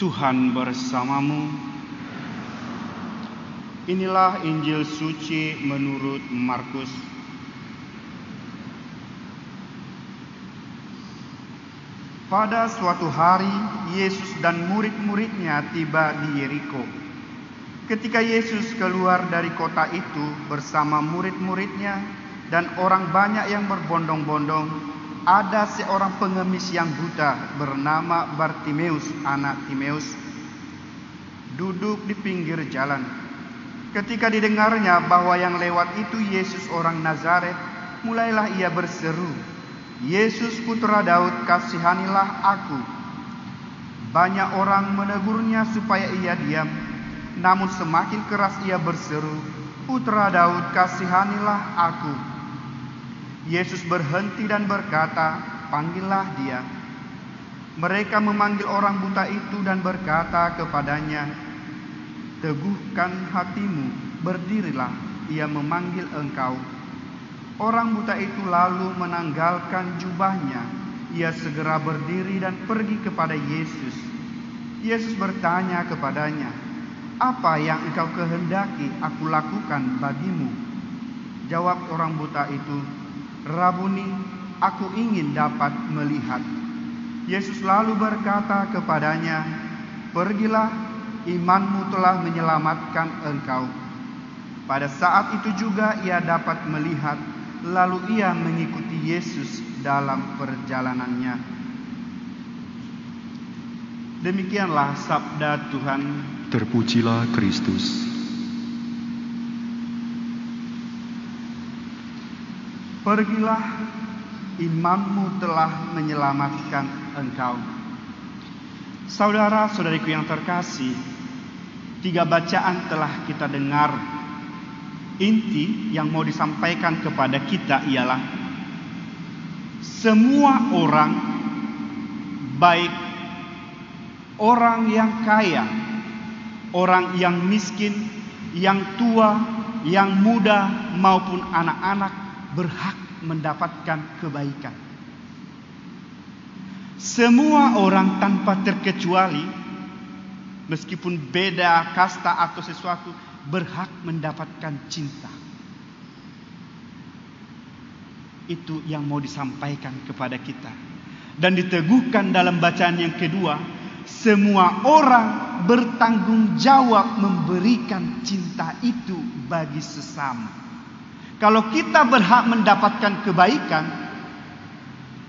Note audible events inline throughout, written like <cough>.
Tuhan bersamamu. Inilah Injil suci menurut Markus. Pada suatu hari, Yesus dan murid-muridnya tiba di Yeriko. Ketika Yesus keluar dari kota itu bersama murid-muridnya dan orang banyak yang berbondong-bondong, ada seorang pengemis yang buta bernama Bartimeus, anak Timeus, duduk di pinggir jalan. Ketika didengarnya bahwa yang lewat itu Yesus orang Nazaret, mulailah ia berseru, Yesus putra Daud, kasihanilah aku. Banyak orang menegurnya supaya ia diam, namun semakin keras ia berseru, Putra Daud, kasihanilah aku. Yesus berhenti dan berkata, "Panggillah dia." Mereka memanggil orang buta itu dan berkata kepadanya, "Teguhkan hatimu, berdirilah, ia memanggil engkau." Orang buta itu lalu menanggalkan jubahnya. Ia segera berdiri dan pergi kepada Yesus. Yesus bertanya kepadanya, "Apa yang engkau kehendaki aku lakukan bagimu?" Jawab orang buta itu, "Rabuni, aku ingin dapat melihat." Yesus lalu berkata kepadanya, "Pergilah, imanmu telah menyelamatkan engkau." Pada saat itu juga ia dapat melihat Lalu ia mengikuti Yesus dalam perjalanannya. Demikianlah sabda Tuhan. Terpujilah Kristus. Pergilah, imanmu telah menyelamatkan engkau. Saudara-saudariku yang terkasih, tiga bacaan telah kita dengar inti yang mau disampaikan kepada kita ialah semua orang baik orang yang kaya, orang yang miskin, yang tua, yang muda maupun anak-anak berhak mendapatkan kebaikan. Semua orang tanpa terkecuali meskipun beda kasta atau sesuatu berhak mendapatkan cinta. Itu yang mau disampaikan kepada kita. Dan diteguhkan dalam bacaan yang kedua, semua orang bertanggung jawab memberikan cinta itu bagi sesama. Kalau kita berhak mendapatkan kebaikan,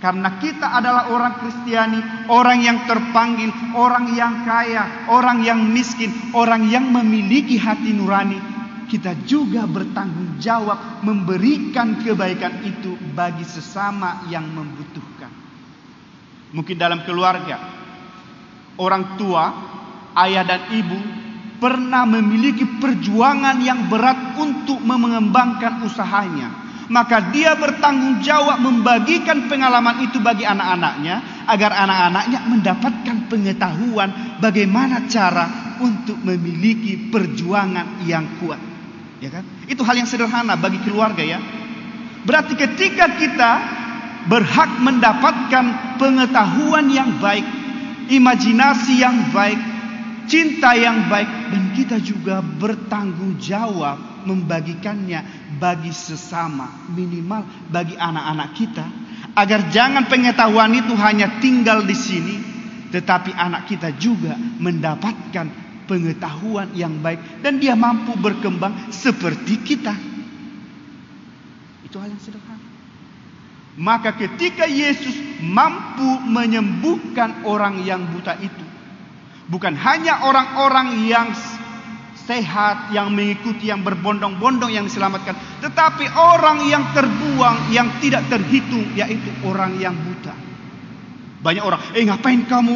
karena kita adalah orang Kristiani, orang yang terpanggil, orang yang kaya, orang yang miskin, orang yang memiliki hati nurani. Kita juga bertanggung jawab memberikan kebaikan itu bagi sesama yang membutuhkan. Mungkin dalam keluarga, orang tua, ayah dan ibu pernah memiliki perjuangan yang berat untuk mengembangkan usahanya maka dia bertanggung jawab membagikan pengalaman itu bagi anak-anaknya agar anak-anaknya mendapatkan pengetahuan bagaimana cara untuk memiliki perjuangan yang kuat. Ya kan? Itu hal yang sederhana bagi keluarga ya. Berarti ketika kita berhak mendapatkan pengetahuan yang baik, imajinasi yang baik, cinta yang baik dan kita juga bertanggung jawab membagikannya bagi sesama, minimal bagi anak-anak kita, agar jangan pengetahuan itu hanya tinggal di sini, tetapi anak kita juga mendapatkan pengetahuan yang baik dan dia mampu berkembang seperti kita. Itu hal yang sederhana. Maka ketika Yesus mampu menyembuhkan orang yang buta itu, bukan hanya orang-orang yang sehat, yang mengikuti, yang berbondong-bondong yang diselamatkan. Tetapi orang yang terbuang, yang tidak terhitung, yaitu orang yang buta. Banyak orang, eh ngapain kamu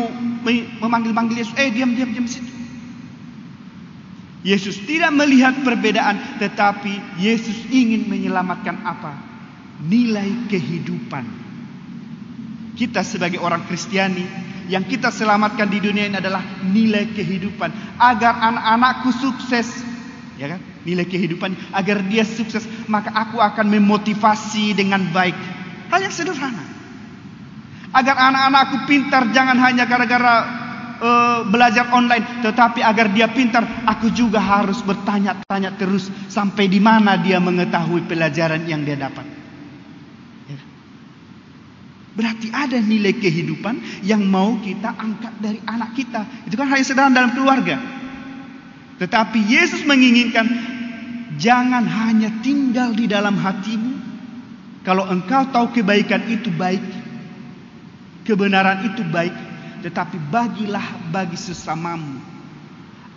memanggil-manggil Yesus? Eh diam, diam, diam situ. Yesus tidak melihat perbedaan, tetapi Yesus ingin menyelamatkan apa? Nilai kehidupan. Kita sebagai orang Kristiani yang kita selamatkan di dunia ini adalah nilai kehidupan. Agar anak-anakku sukses. Ya kan? Nilai kehidupan. Agar dia sukses maka aku akan memotivasi dengan baik. Hal yang sederhana. Agar anak-anakku pintar jangan hanya gara-gara uh, belajar online, tetapi agar dia pintar, aku juga harus bertanya-tanya terus sampai di mana dia mengetahui pelajaran yang dia dapat. Berarti ada nilai kehidupan yang mau kita angkat dari anak kita. Itu kan hal yang sederhana dalam keluarga. Tetapi Yesus menginginkan jangan hanya tinggal di dalam hatimu. Kalau engkau tahu kebaikan itu baik, kebenaran itu baik, tetapi bagilah bagi sesamamu.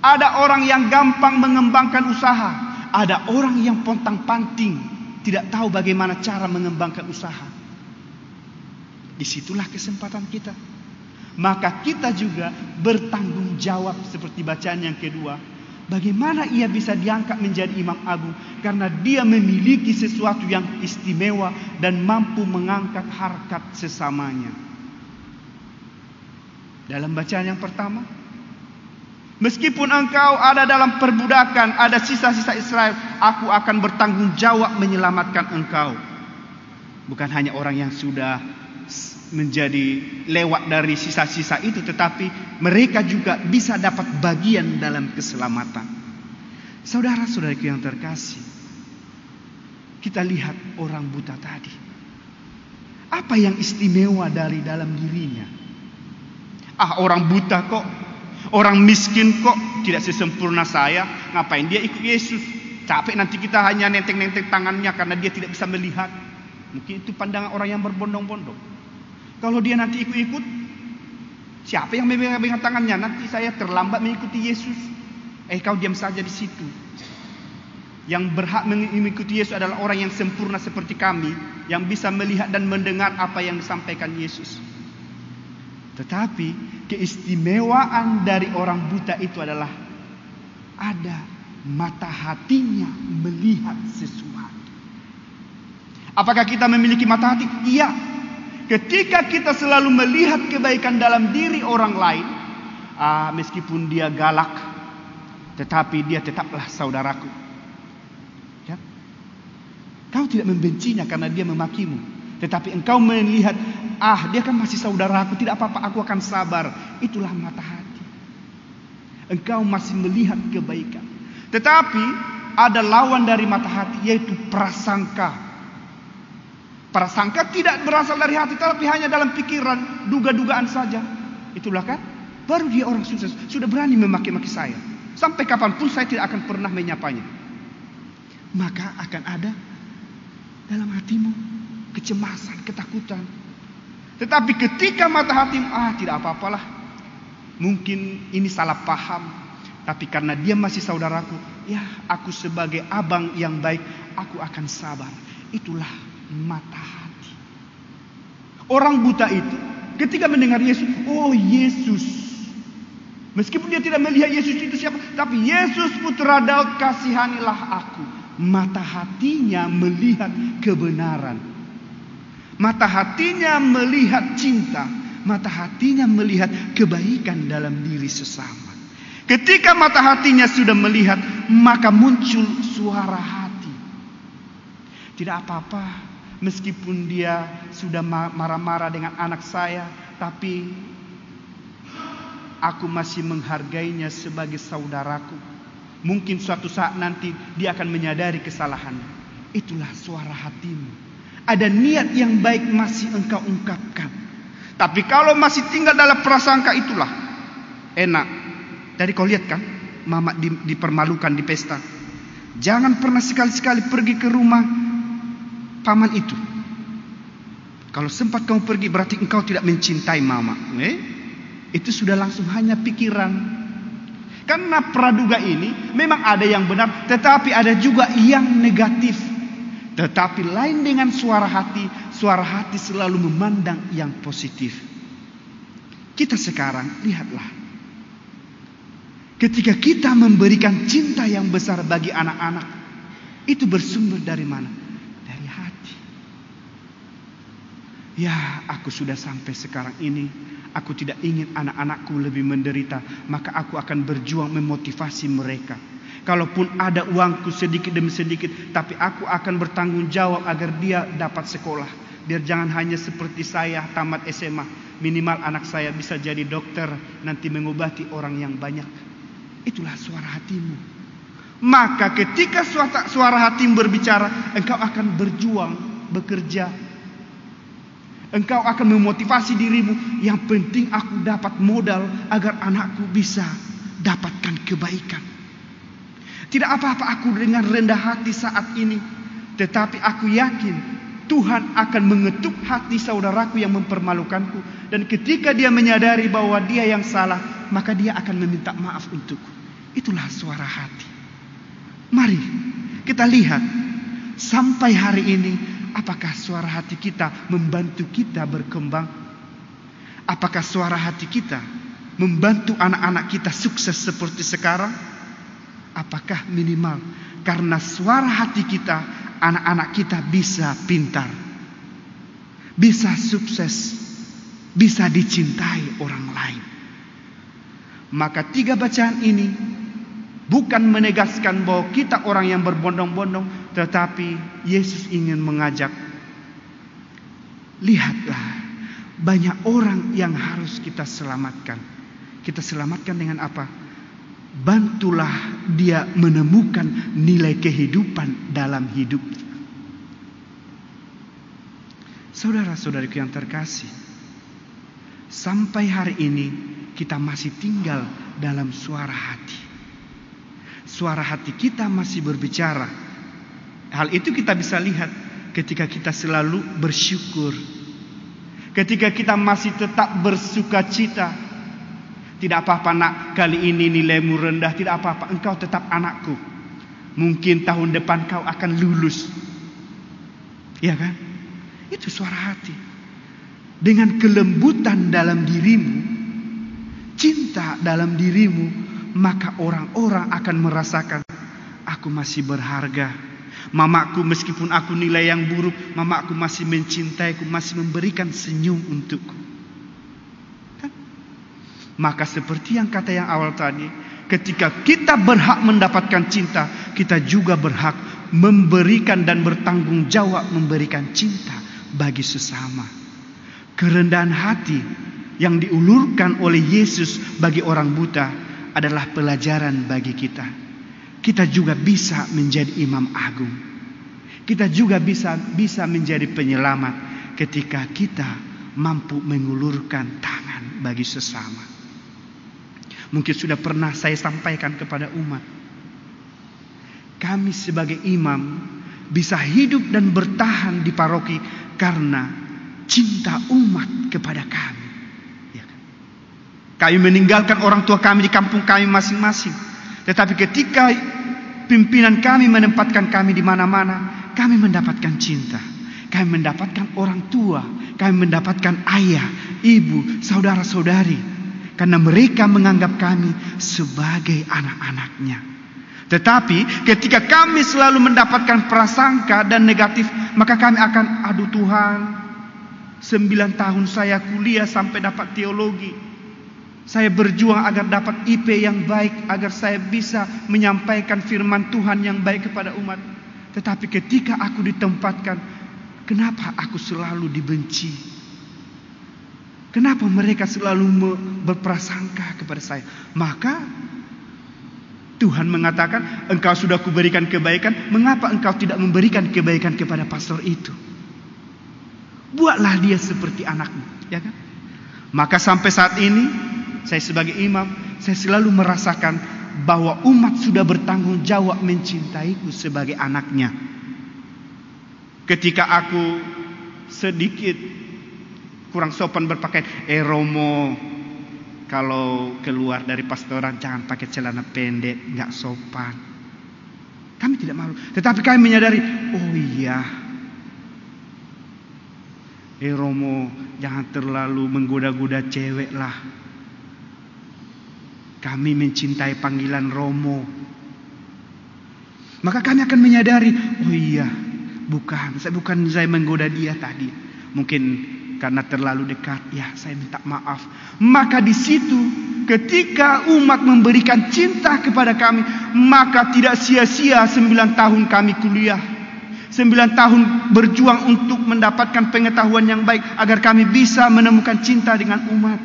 Ada orang yang gampang mengembangkan usaha, ada orang yang pontang-panting, tidak tahu bagaimana cara mengembangkan usaha. Di situlah kesempatan kita. Maka kita juga bertanggung jawab seperti bacaan yang kedua. Bagaimana ia bisa diangkat menjadi imam agung? Karena dia memiliki sesuatu yang istimewa dan mampu mengangkat harkat sesamanya. Dalam bacaan yang pertama, meskipun engkau ada dalam perbudakan, ada sisa-sisa Israel, aku akan bertanggung jawab menyelamatkan engkau. Bukan hanya orang yang sudah menjadi lewat dari sisa-sisa itu, tetapi mereka juga bisa dapat bagian dalam keselamatan. Saudara-saudariku yang terkasih, kita lihat orang buta tadi. Apa yang istimewa dari dalam dirinya? Ah orang buta kok, orang miskin kok tidak sesempurna saya. Ngapain dia ikut Yesus? Capek nanti kita hanya nenteng-nenteng tangannya karena dia tidak bisa melihat. Mungkin itu pandangan orang yang berbondong-bondong. Kalau dia nanti ikut-ikut, siapa yang memegang tangannya? Nanti saya terlambat mengikuti Yesus. Eh kau diam saja di situ. Yang berhak mengikuti Yesus adalah orang yang sempurna seperti kami, yang bisa melihat dan mendengar apa yang disampaikan Yesus. Tetapi keistimewaan dari orang buta itu adalah ada mata hatinya melihat sesuatu. Apakah kita memiliki mata hati? Iya. Ketika kita selalu melihat kebaikan dalam diri orang lain, ah, meskipun dia galak, tetapi dia tetaplah saudaraku. Ya? Kau tidak membencinya karena dia memakimu, tetapi engkau melihat Ah, dia kan masih saudaraku, tidak apa-apa, aku akan sabar. Itulah mata hati. Engkau masih melihat kebaikan. Tetapi ada lawan dari mata hati yaitu prasangka. Prasangka tidak berasal dari hati tapi hanya dalam pikiran, duga-dugaan saja. Itulah kan? Baru dia orang sukses, sudah berani memaki-maki saya. Sampai kapan pun saya tidak akan pernah menyapanya. Maka akan ada dalam hatimu kecemasan, ketakutan, tetapi ketika mata hati, ah tidak apa-apalah. Mungkin ini salah paham. Tapi karena dia masih saudaraku, ya aku sebagai abang yang baik, aku akan sabar. Itulah mata hati. Orang buta itu ketika mendengar Yesus, oh Yesus. Meskipun dia tidak melihat Yesus itu siapa, tapi Yesus putra Daud kasihanilah aku. Mata hatinya melihat kebenaran. Mata hatinya melihat cinta, mata hatinya melihat kebaikan dalam diri sesama. Ketika mata hatinya sudah melihat, maka muncul suara hati. Tidak apa-apa, meskipun dia sudah marah-marah dengan anak saya, tapi aku masih menghargainya sebagai saudaraku. Mungkin suatu saat nanti dia akan menyadari kesalahannya. Itulah suara hatimu ada niat yang baik masih engkau ungkapkan. Tapi kalau masih tinggal dalam prasangka itulah enak. Dari kau lihat kan, mama dipermalukan di pesta. Jangan pernah sekali-sekali pergi ke rumah paman itu. Kalau sempat kamu pergi berarti engkau tidak mencintai mama. Eh? Itu sudah langsung hanya pikiran. Karena praduga ini memang ada yang benar, tetapi ada juga yang negatif. Tetapi lain dengan suara hati, suara hati selalu memandang yang positif. Kita sekarang lihatlah. Ketika kita memberikan cinta yang besar bagi anak-anak, itu bersumber dari mana? Dari hati. Ya, aku sudah sampai sekarang ini. Aku tidak ingin anak-anakku lebih menderita, maka aku akan berjuang memotivasi mereka Kalaupun ada uangku sedikit demi sedikit, tapi aku akan bertanggung jawab agar dia dapat sekolah. Biar jangan hanya seperti saya tamat SMA, Minimal anak saya bisa jadi dokter, nanti mengobati orang yang banyak. Itulah suara hatimu. Maka ketika suara, suara hatimu berbicara, engkau akan berjuang, bekerja. Engkau akan memotivasi dirimu. Yang penting aku dapat modal agar anakku bisa dapatkan kebaikan. Tidak apa-apa aku dengan rendah hati saat ini. Tetapi aku yakin Tuhan akan mengetuk hati saudaraku yang mempermalukanku. Dan ketika dia menyadari bahwa dia yang salah, maka dia akan meminta maaf untukku. Itulah suara hati. Mari kita lihat sampai hari ini apakah suara hati kita membantu kita berkembang? Apakah suara hati kita membantu anak-anak kita sukses seperti sekarang? Apakah minimal karena suara hati kita anak-anak kita bisa pintar, bisa sukses, bisa dicintai orang lain. Maka tiga bacaan ini bukan menegaskan bahwa kita orang yang berbondong-bondong, tetapi Yesus ingin mengajak, lihatlah banyak orang yang harus kita selamatkan. Kita selamatkan dengan apa? bantulah dia menemukan nilai kehidupan dalam hidup. Saudara-saudariku yang terkasih, sampai hari ini kita masih tinggal dalam suara hati. Suara hati kita masih berbicara. Hal itu kita bisa lihat ketika kita selalu bersyukur. Ketika kita masih tetap bersuka cita tidak apa-apa nak, kali ini nilaimu rendah, tidak apa-apa, engkau tetap anakku. Mungkin tahun depan kau akan lulus. Ya kan? Itu suara hati. Dengan kelembutan dalam dirimu, cinta dalam dirimu, maka orang-orang akan merasakan aku masih berharga. Mamaku meskipun aku nilai yang buruk, mamaku masih mencintaiku, masih memberikan senyum untukku. Maka seperti yang kata yang awal tadi, ketika kita berhak mendapatkan cinta, kita juga berhak memberikan dan bertanggung jawab memberikan cinta bagi sesama. Kerendahan hati yang diulurkan oleh Yesus bagi orang buta adalah pelajaran bagi kita. Kita juga bisa menjadi imam agung. Kita juga bisa bisa menjadi penyelamat ketika kita mampu mengulurkan tangan bagi sesama. Mungkin sudah pernah saya sampaikan kepada umat. Kami sebagai imam bisa hidup dan bertahan di paroki karena cinta umat kepada kami. Ya kan? Kami meninggalkan orang tua kami di kampung kami masing-masing. Tetapi ketika pimpinan kami menempatkan kami di mana-mana, kami mendapatkan cinta. Kami mendapatkan orang tua, kami mendapatkan ayah, ibu, saudara-saudari karena mereka menganggap kami sebagai anak-anaknya. Tetapi ketika kami selalu mendapatkan prasangka dan negatif, maka kami akan aduh Tuhan, sembilan tahun saya kuliah sampai dapat teologi. Saya berjuang agar dapat IP yang baik, agar saya bisa menyampaikan firman Tuhan yang baik kepada umat. Tetapi ketika aku ditempatkan, kenapa aku selalu dibenci? Kenapa mereka selalu berprasangka kepada saya? Maka Tuhan mengatakan, engkau sudah kuberikan kebaikan, mengapa engkau tidak memberikan kebaikan kepada pastor itu? Buatlah dia seperti anakmu, ya kan? Maka sampai saat ini, saya sebagai imam, saya selalu merasakan bahwa umat sudah bertanggung jawab mencintaiku sebagai anaknya. Ketika aku sedikit kurang sopan berpakaian. Eh Romo, kalau keluar dari pastoran jangan pakai celana pendek, nggak sopan. Kami tidak malu, tetapi kami menyadari, oh iya. Eh Romo, jangan terlalu menggoda-goda cewek lah. Kami mencintai panggilan Romo. Maka kami akan menyadari, oh iya, bukan, saya bukan saya menggoda dia tadi. Mungkin karena terlalu dekat. Ya, saya minta maaf. Maka di situ ketika umat memberikan cinta kepada kami, maka tidak sia-sia sembilan tahun kami kuliah. Sembilan tahun berjuang untuk mendapatkan pengetahuan yang baik agar kami bisa menemukan cinta dengan umat.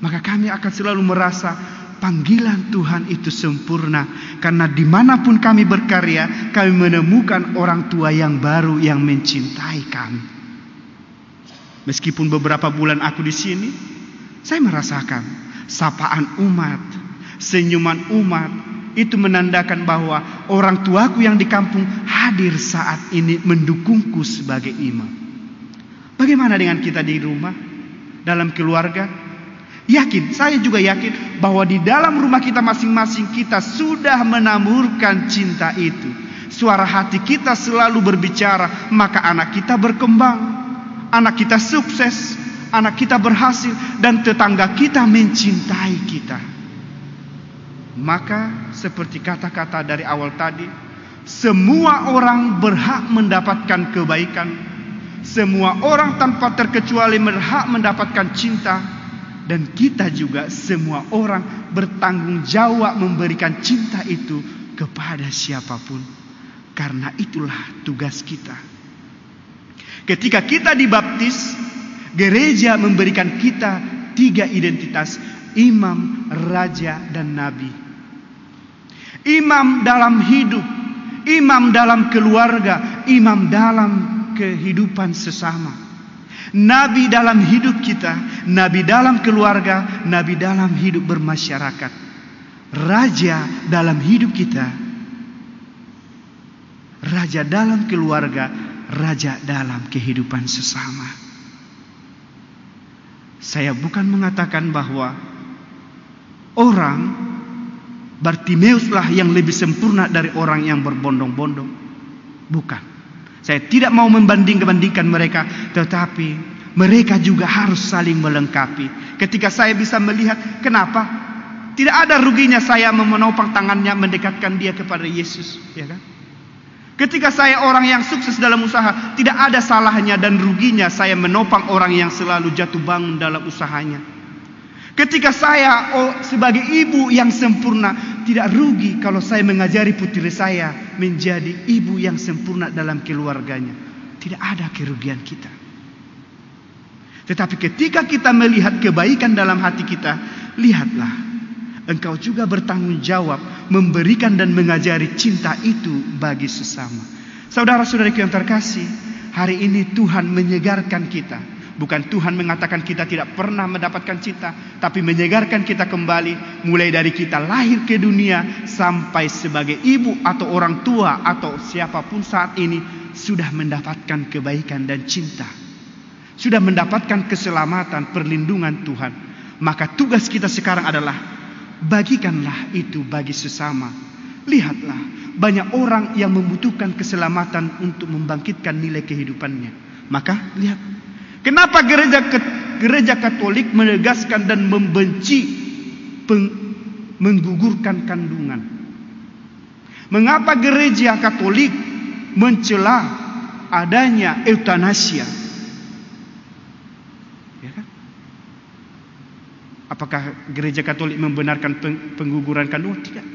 Maka kami akan selalu merasa panggilan Tuhan itu sempurna. Karena di mana pun kami berkarya, kami menemukan orang tua yang baru yang mencintai kami. Meskipun beberapa bulan aku di sini, saya merasakan sapaan umat, senyuman umat, itu menandakan bahwa orang tuaku yang di kampung hadir saat ini mendukungku sebagai imam. Bagaimana dengan kita di rumah, dalam keluarga? Yakin, saya juga yakin bahwa di dalam rumah kita masing-masing kita sudah menamurkan cinta itu. Suara hati kita selalu berbicara, maka anak kita berkembang, anak kita sukses, anak kita berhasil, dan tetangga kita mencintai kita. Maka seperti kata-kata dari awal tadi, semua orang berhak mendapatkan kebaikan. Semua orang tanpa terkecuali berhak mendapatkan cinta dan kita juga semua orang bertanggung jawab memberikan cinta itu kepada siapa pun. Karena itulah tugas kita. Ketika kita dibaptis, gereja memberikan kita tiga identitas imam, raja, dan nabi. Imam dalam hidup, imam dalam keluarga, imam dalam kehidupan sesama. Nabi dalam hidup kita, nabi dalam keluarga, nabi dalam hidup bermasyarakat. Raja dalam hidup kita, raja dalam keluarga, raja dalam kehidupan sesama. Saya bukan mengatakan bahwa orang Bartimeus lah yang lebih sempurna dari orang yang berbondong-bondong. Bukan. Saya tidak mau membanding-bandingkan mereka, tetapi mereka juga harus saling melengkapi. Ketika saya bisa melihat kenapa tidak ada ruginya saya menopang tangannya mendekatkan dia kepada Yesus, ya kan? Ketika saya orang yang sukses dalam usaha, tidak ada salahnya dan ruginya saya menopang orang yang selalu jatuh bangun dalam usahanya. Ketika saya oh, sebagai ibu yang sempurna, tidak rugi kalau saya mengajari putri saya menjadi ibu yang sempurna dalam keluarganya. Tidak ada kerugian kita. Tetapi ketika kita melihat kebaikan dalam hati kita, lihatlah. Engkau juga bertanggung jawab memberikan dan mengajari cinta itu bagi sesama. Saudara-saudari yang terkasih, hari ini Tuhan menyegarkan kita Bukan Tuhan mengatakan kita tidak pernah mendapatkan cinta, tapi menyegarkan kita kembali mulai dari kita lahir ke dunia sampai sebagai ibu atau orang tua atau siapa pun saat ini sudah mendapatkan kebaikan dan cinta. Sudah mendapatkan keselamatan, perlindungan Tuhan. Maka tugas kita sekarang adalah bagikanlah itu bagi sesama. Lihatlah, banyak orang yang membutuhkan keselamatan untuk membangkitkan nilai kehidupannya. Maka lihat Kenapa gereja gereja Katolik menegaskan dan membenci peng, menggugurkan kandungan? Mengapa gereja Katolik mencela adanya eutanasia? Ya kan? Apakah gereja Katolik membenarkan pengguguran kandungan? Tidak.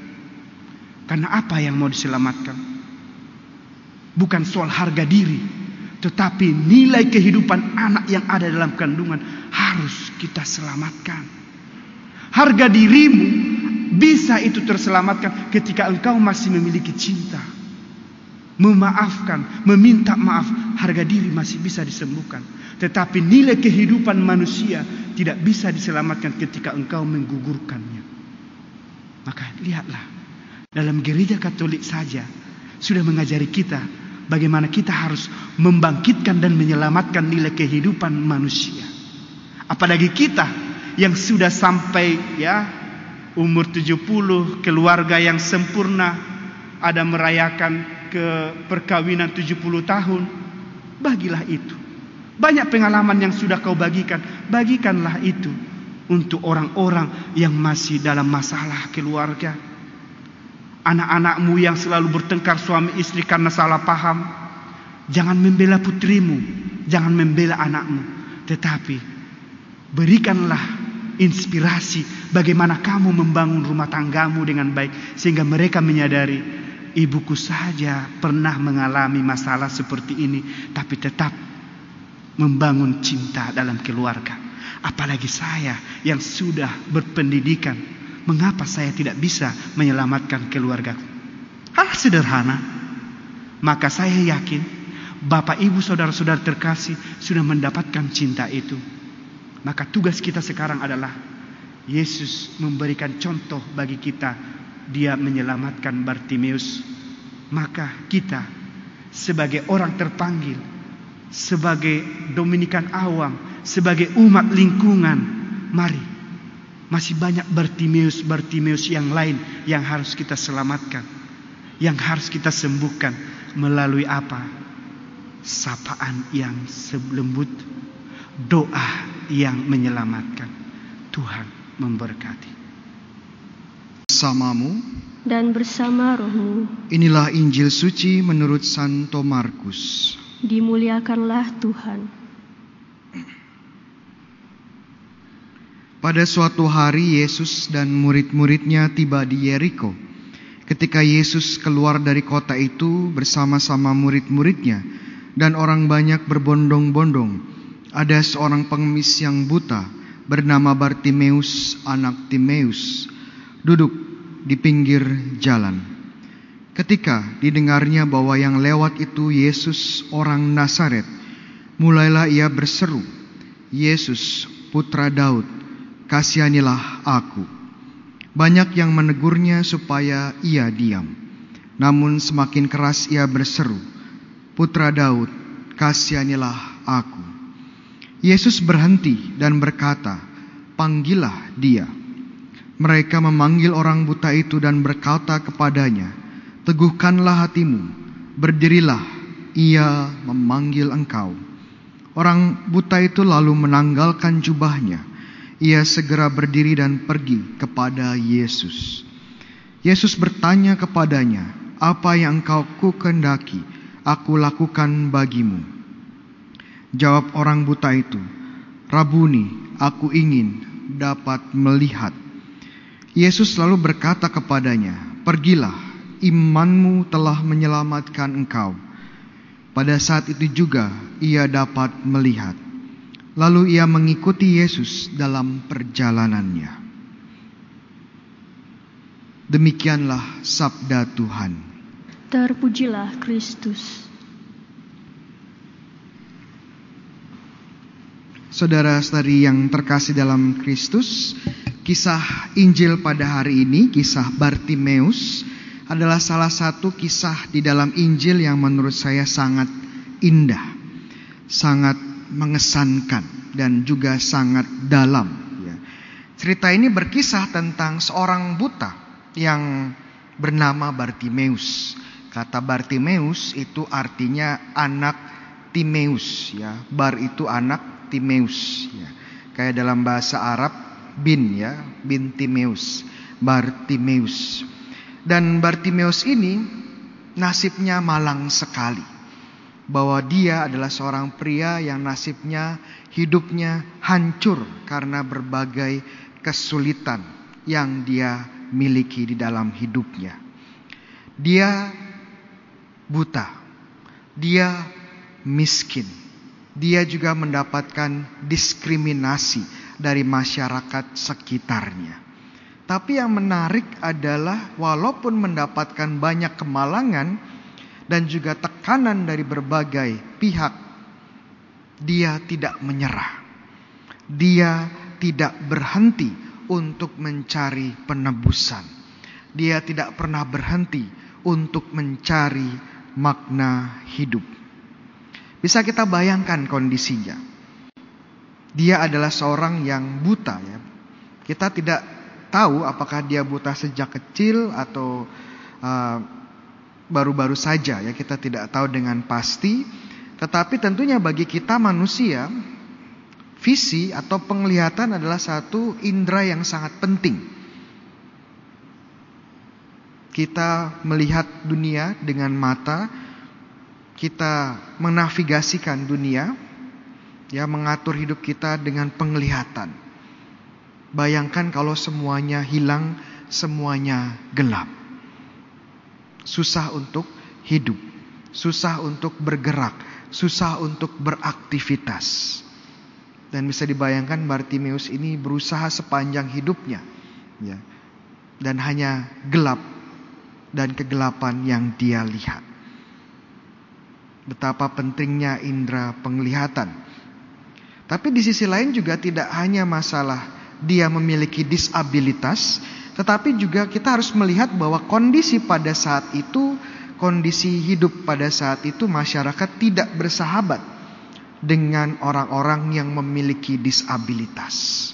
Karena apa yang mau diselamatkan? Bukan soal harga diri, tetapi nilai kehidupan anak yang ada dalam kandungan harus kita selamatkan. Harga dirimu bisa itu terselamatkan ketika engkau masih memiliki cinta. Memaafkan, meminta maaf, harga diri masih bisa disembuhkan. Tetapi nilai kehidupan manusia tidak bisa diselamatkan ketika engkau menggugurkannya. Maka lihatlah, dalam gereja Katolik saja sudah mengajari kita bagaimana kita harus membangkitkan dan menyelamatkan nilai kehidupan manusia. Apalagi kita yang sudah sampai ya umur 70, keluarga yang sempurna, ada merayakan ke perkawinan 70 tahun, bagilah itu. Banyak pengalaman yang sudah kau bagikan, bagikanlah itu untuk orang-orang yang masih dalam masalah keluarga anak-anakmu yang selalu bertengkar suami istri karena salah paham, jangan membela putrimu, jangan membela anakmu, tetapi berikanlah inspirasi bagaimana kamu membangun rumah tanggamu dengan baik sehingga mereka menyadari ibuku saja pernah mengalami masalah seperti ini, tapi tetap membangun cinta dalam keluarga. Apalagi saya yang sudah berpendidikan, mengapa saya tidak bisa menyelamatkan keluarga? Hal sederhana. Maka saya yakin Bapak Ibu saudara-saudara terkasih sudah mendapatkan cinta itu. Maka tugas kita sekarang adalah Yesus memberikan contoh bagi kita. Dia menyelamatkan Bartimeus. Maka kita sebagai orang terpanggil, sebagai Dominikan awam, sebagai umat lingkungan, mari masih banyak Bartimeus-Bartimeus yang lain yang harus kita selamatkan, yang harus kita sembuhkan melalui apa? Sapaan yang selembut, doa yang menyelamatkan. Tuhan memberkati. Bersamamu dan bersama rohmu. Inilah Injil suci menurut Santo Markus. Dimuliakanlah Tuhan. Pada suatu hari Yesus dan murid-muridnya tiba di Yeriko. Ketika Yesus keluar dari kota itu bersama-sama murid-muridnya dan orang banyak berbondong-bondong, ada seorang pengemis yang buta bernama Bartimeus anak Timeus duduk di pinggir jalan. Ketika didengarnya bahwa yang lewat itu Yesus orang Nazaret, mulailah ia berseru, "Yesus, putra Daud, kasihanilah aku." Banyak yang menegurnya supaya ia diam. Namun semakin keras ia berseru, "Putra Daud, kasihanilah aku." Yesus berhenti dan berkata, "Panggillah dia." Mereka memanggil orang buta itu dan berkata kepadanya, "Teguhkanlah hatimu, berdirilah, ia memanggil engkau." Orang buta itu lalu menanggalkan jubahnya. Ia segera berdiri dan pergi kepada Yesus. Yesus bertanya kepadanya, "Apa yang engkau kukendaki aku lakukan bagimu?" Jawab orang buta itu, "Rabuni, aku ingin dapat melihat." Yesus lalu berkata kepadanya, "Pergilah, imanmu telah menyelamatkan engkau." Pada saat itu juga ia dapat melihat. Lalu ia mengikuti Yesus dalam perjalanannya. Demikianlah sabda Tuhan. Terpujilah Kristus. Saudara-saudari yang terkasih dalam Kristus, kisah Injil pada hari ini, kisah Bartimeus, adalah salah satu kisah di dalam Injil yang menurut saya sangat indah, sangat mengesankan, dan juga sangat dalam. Ya. Cerita ini berkisah tentang seorang buta yang bernama Bartimeus. Kata Bartimeus itu artinya anak Timeus. Ya. Bar itu anak Timeus. Ya. Kayak dalam bahasa Arab bin ya, bin Timeus, Bartimeus. Dan Bartimeus ini nasibnya malang sekali. Bahwa dia adalah seorang pria yang nasibnya hidupnya hancur karena berbagai kesulitan yang dia miliki di dalam hidupnya. Dia buta. Dia miskin. Dia juga mendapatkan diskriminasi dari masyarakat sekitarnya. Tapi yang menarik adalah walaupun mendapatkan banyak kemalangan dan juga tekanan dari berbagai pihak, dia tidak menyerah. Dia tidak berhenti untuk mencari penebusan. Dia tidak pernah berhenti untuk mencari makna hidup. Bisa kita bayangkan kondisinya. Dia adalah seorang yang buta ya. Kita tidak tahu apakah dia buta sejak kecil atau baru-baru saja ya kita tidak tahu dengan pasti. Tetapi tentunya bagi kita manusia visi atau penglihatan adalah satu indera yang sangat penting. Kita melihat dunia dengan mata, kita menavigasikan dunia, ya mengatur hidup kita dengan penglihatan. Bayangkan kalau semuanya hilang, semuanya gelap. Susah untuk hidup, susah untuk bergerak, susah untuk beraktivitas. Dan bisa dibayangkan Bartimeus ini berusaha sepanjang hidupnya, ya, dan hanya gelap dan kegelapan yang dia lihat. Betapa pentingnya indera penglihatan. Tapi di sisi lain juga tidak hanya masalah dia memiliki disabilitas, tetapi juga kita harus melihat bahwa kondisi pada saat itu, kondisi hidup pada saat itu masyarakat tidak bersahabat dengan orang-orang yang memiliki disabilitas.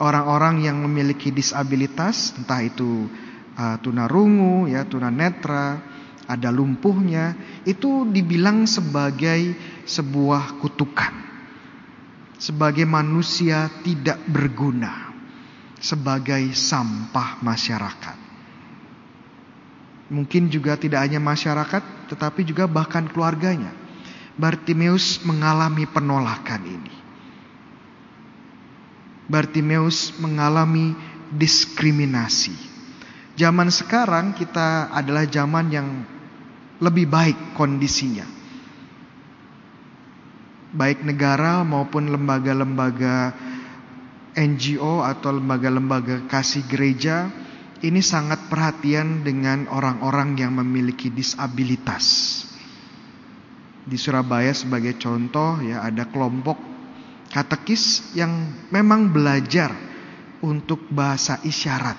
Orang-orang yang memiliki disabilitas, entah itu uh, tunarungu, ya tunanetra, ada lumpuhnya, itu dibilang sebagai sebuah kutukan sebagai manusia tidak berguna, sebagai sampah masyarakat. Mungkin juga tidak hanya masyarakat, tetapi juga bahkan keluarganya. Bartimeus mengalami penolakan ini. Bartimeus mengalami diskriminasi. Zaman sekarang kita adalah zaman yang lebih baik kondisinya baik negara maupun lembaga-lembaga NGO atau lembaga-lembaga kasih gereja ini sangat perhatian dengan orang-orang yang memiliki disabilitas. Di Surabaya sebagai contoh ya ada kelompok katekis yang memang belajar untuk bahasa isyarat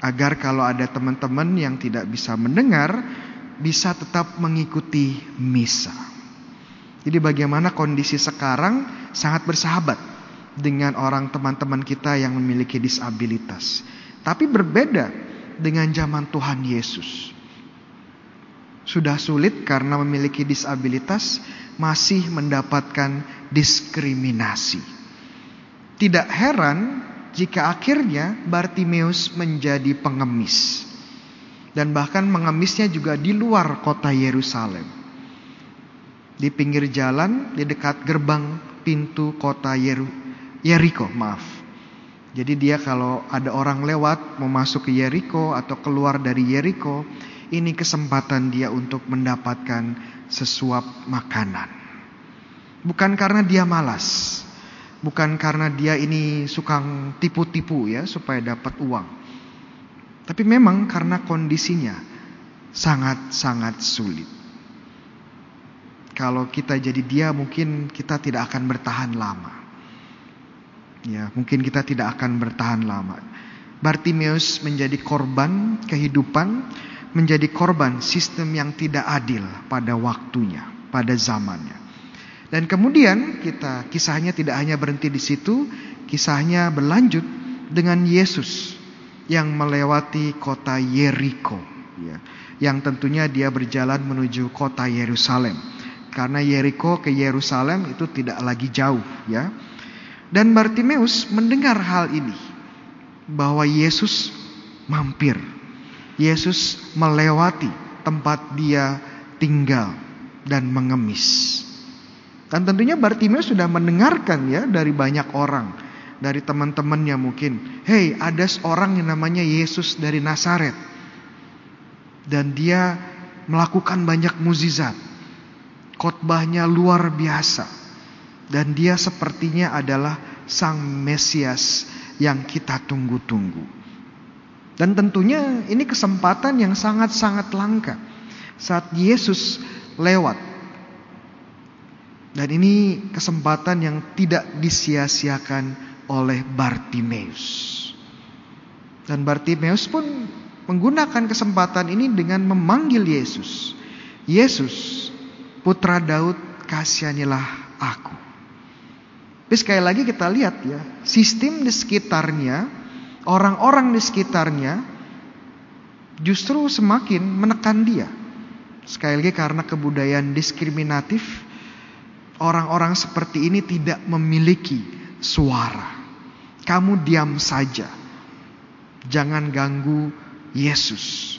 agar kalau ada teman-teman yang tidak bisa mendengar bisa tetap mengikuti misa. Jadi bagaimana kondisi sekarang sangat bersahabat dengan orang teman-teman kita yang memiliki disabilitas. Tapi berbeda dengan zaman Tuhan Yesus. Sudah sulit karena memiliki disabilitas masih mendapatkan diskriminasi. Tidak heran jika akhirnya Bartimeus menjadi pengemis. Dan bahkan mengemisnya juga di luar kota Yerusalem di pinggir jalan di dekat gerbang pintu kota Yeriko, maaf. Jadi dia kalau ada orang lewat mau masuk ke Yeriko atau keluar dari Yeriko, ini kesempatan dia untuk mendapatkan sesuap makanan. Bukan karena dia malas, bukan karena dia ini suka tipu-tipu ya supaya dapat uang. Tapi memang karena kondisinya sangat-sangat sulit. Kalau kita jadi dia mungkin kita tidak akan bertahan lama. Ya, mungkin kita tidak akan bertahan lama. Bartimeus menjadi korban kehidupan, menjadi korban sistem yang tidak adil pada waktunya, pada zamannya. Dan kemudian kita kisahnya tidak hanya berhenti di situ, kisahnya berlanjut dengan Yesus yang melewati kota Yeriko, ya, yang tentunya dia berjalan menuju kota Yerusalem. Karena Yeriko ke Yerusalem itu tidak lagi jauh ya. Dan Bartimeus mendengar hal ini bahwa Yesus mampir. Yesus melewati tempat dia tinggal dan mengemis. Dan tentunya Bartimeus sudah mendengarkan ya dari banyak orang, dari teman-temannya mungkin, "Hei, ada seorang yang namanya Yesus dari Nazaret." Dan dia melakukan banyak mukjizat. Khotbahnya luar biasa. Dan dia sepertinya adalah sang Mesias yang kita tunggu-tunggu. Dan tentunya ini kesempatan yang sangat-sangat langka saat Yesus lewat. Dan ini kesempatan yang tidak disia-siakan oleh Bartimeus. Dan Bartimeus pun menggunakan kesempatan ini dengan memanggil Yesus. Yesus, Putra Daud, kasihanilah aku. Tapi sekali lagi kita lihat ya, sistem di sekitarnya, orang-orang di sekitarnya justru semakin menekan dia. Sekali lagi karena kebudayaan diskriminatif, orang-orang seperti ini tidak memiliki suara. Kamu diam saja. Jangan ganggu Yesus.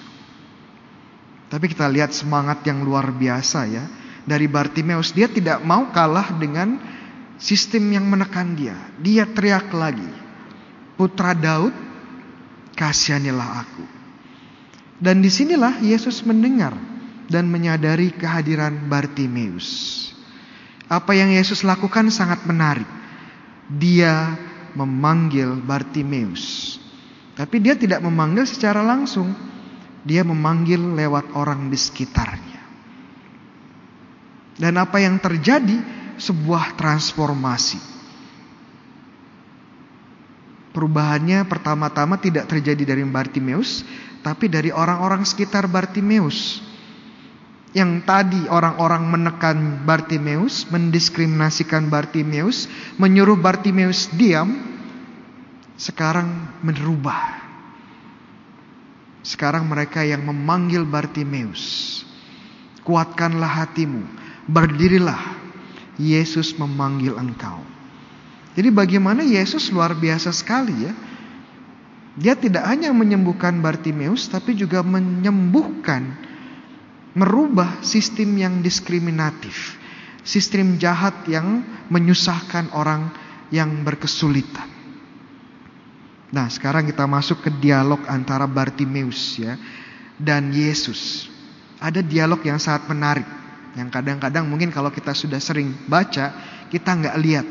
Tapi kita lihat semangat yang luar biasa ya dari Bartimeus. Dia tidak mau kalah dengan sistem yang menekan dia. Dia teriak lagi, "Putra Daud, kasihanilah aku." Dan di sinilah Yesus mendengar dan menyadari kehadiran Bartimeus. Apa yang Yesus lakukan sangat menarik. Dia memanggil Bartimeus. Tapi dia tidak memanggil secara langsung. Dia memanggil lewat orang di sekitarnya. Dan apa yang terjadi? Sebuah transformasi. Perubahannya pertama-tama tidak terjadi dari Bartimeus, tapi dari orang-orang sekitar Bartimeus. Yang tadi orang-orang menekan Bartimeus, mendiskriminasikan Bartimeus, menyuruh Bartimeus diam, sekarang merubah. Sekarang mereka yang memanggil Bartimeus. Kuatkanlah hatimu, berdirilah. Yesus memanggil engkau. Jadi bagaimana Yesus luar biasa sekali ya. Dia tidak hanya menyembuhkan Bartimeus tapi juga menyembuhkan merubah sistem yang diskriminatif, sistem jahat yang menyusahkan orang yang berkesulitan. Nah, sekarang kita masuk ke dialog antara Bartimeus ya dan Yesus. Ada dialog yang sangat menarik yang kadang-kadang mungkin kalau kita sudah sering baca kita nggak lihat.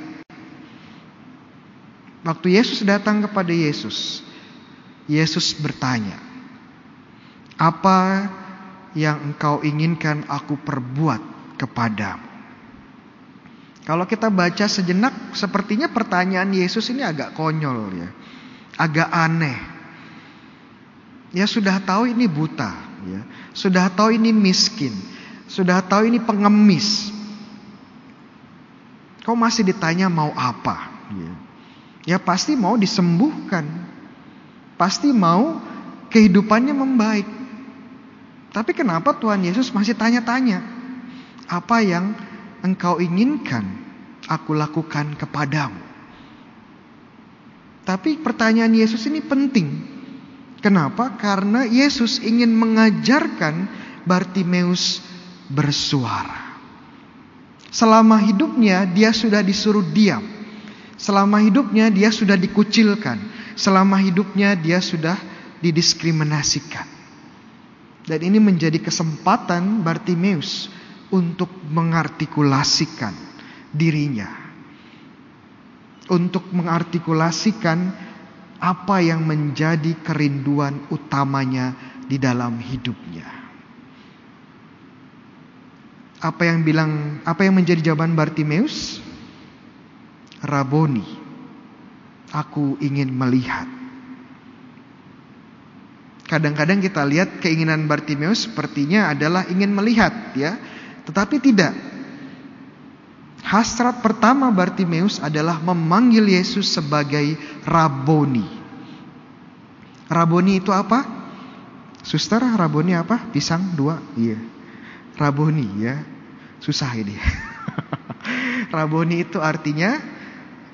Waktu Yesus datang kepada Yesus, Yesus bertanya, "Apa yang engkau inginkan aku perbuat kepadamu?" Kalau kita baca sejenak, sepertinya pertanyaan Yesus ini agak konyol ya agak aneh. Ya sudah tahu ini buta, ya. Sudah tahu ini miskin, sudah tahu ini pengemis. Kau masih ditanya mau apa? Ya, ya pasti mau disembuhkan. Pasti mau kehidupannya membaik. Tapi kenapa Tuhan Yesus masih tanya-tanya? Apa yang engkau inginkan aku lakukan kepadamu? Tapi pertanyaan Yesus ini penting. Kenapa? Karena Yesus ingin mengajarkan Bartimeus bersuara. Selama hidupnya dia sudah disuruh diam. Selama hidupnya dia sudah dikucilkan. Selama hidupnya dia sudah didiskriminasikan. Dan ini menjadi kesempatan Bartimeus untuk mengartikulasikan dirinya untuk mengartikulasikan apa yang menjadi kerinduan utamanya di dalam hidupnya. Apa yang bilang apa yang menjadi jawaban Bartimeus? Raboni. Aku ingin melihat. Kadang-kadang kita lihat keinginan Bartimeus sepertinya adalah ingin melihat ya, tetapi tidak. Hasrat pertama Bartimeus adalah memanggil Yesus sebagai Raboni. Raboni itu apa? Suster, Raboni apa? Pisang dua? Iya. Raboni ya. Susah ini. <laughs> Raboni itu artinya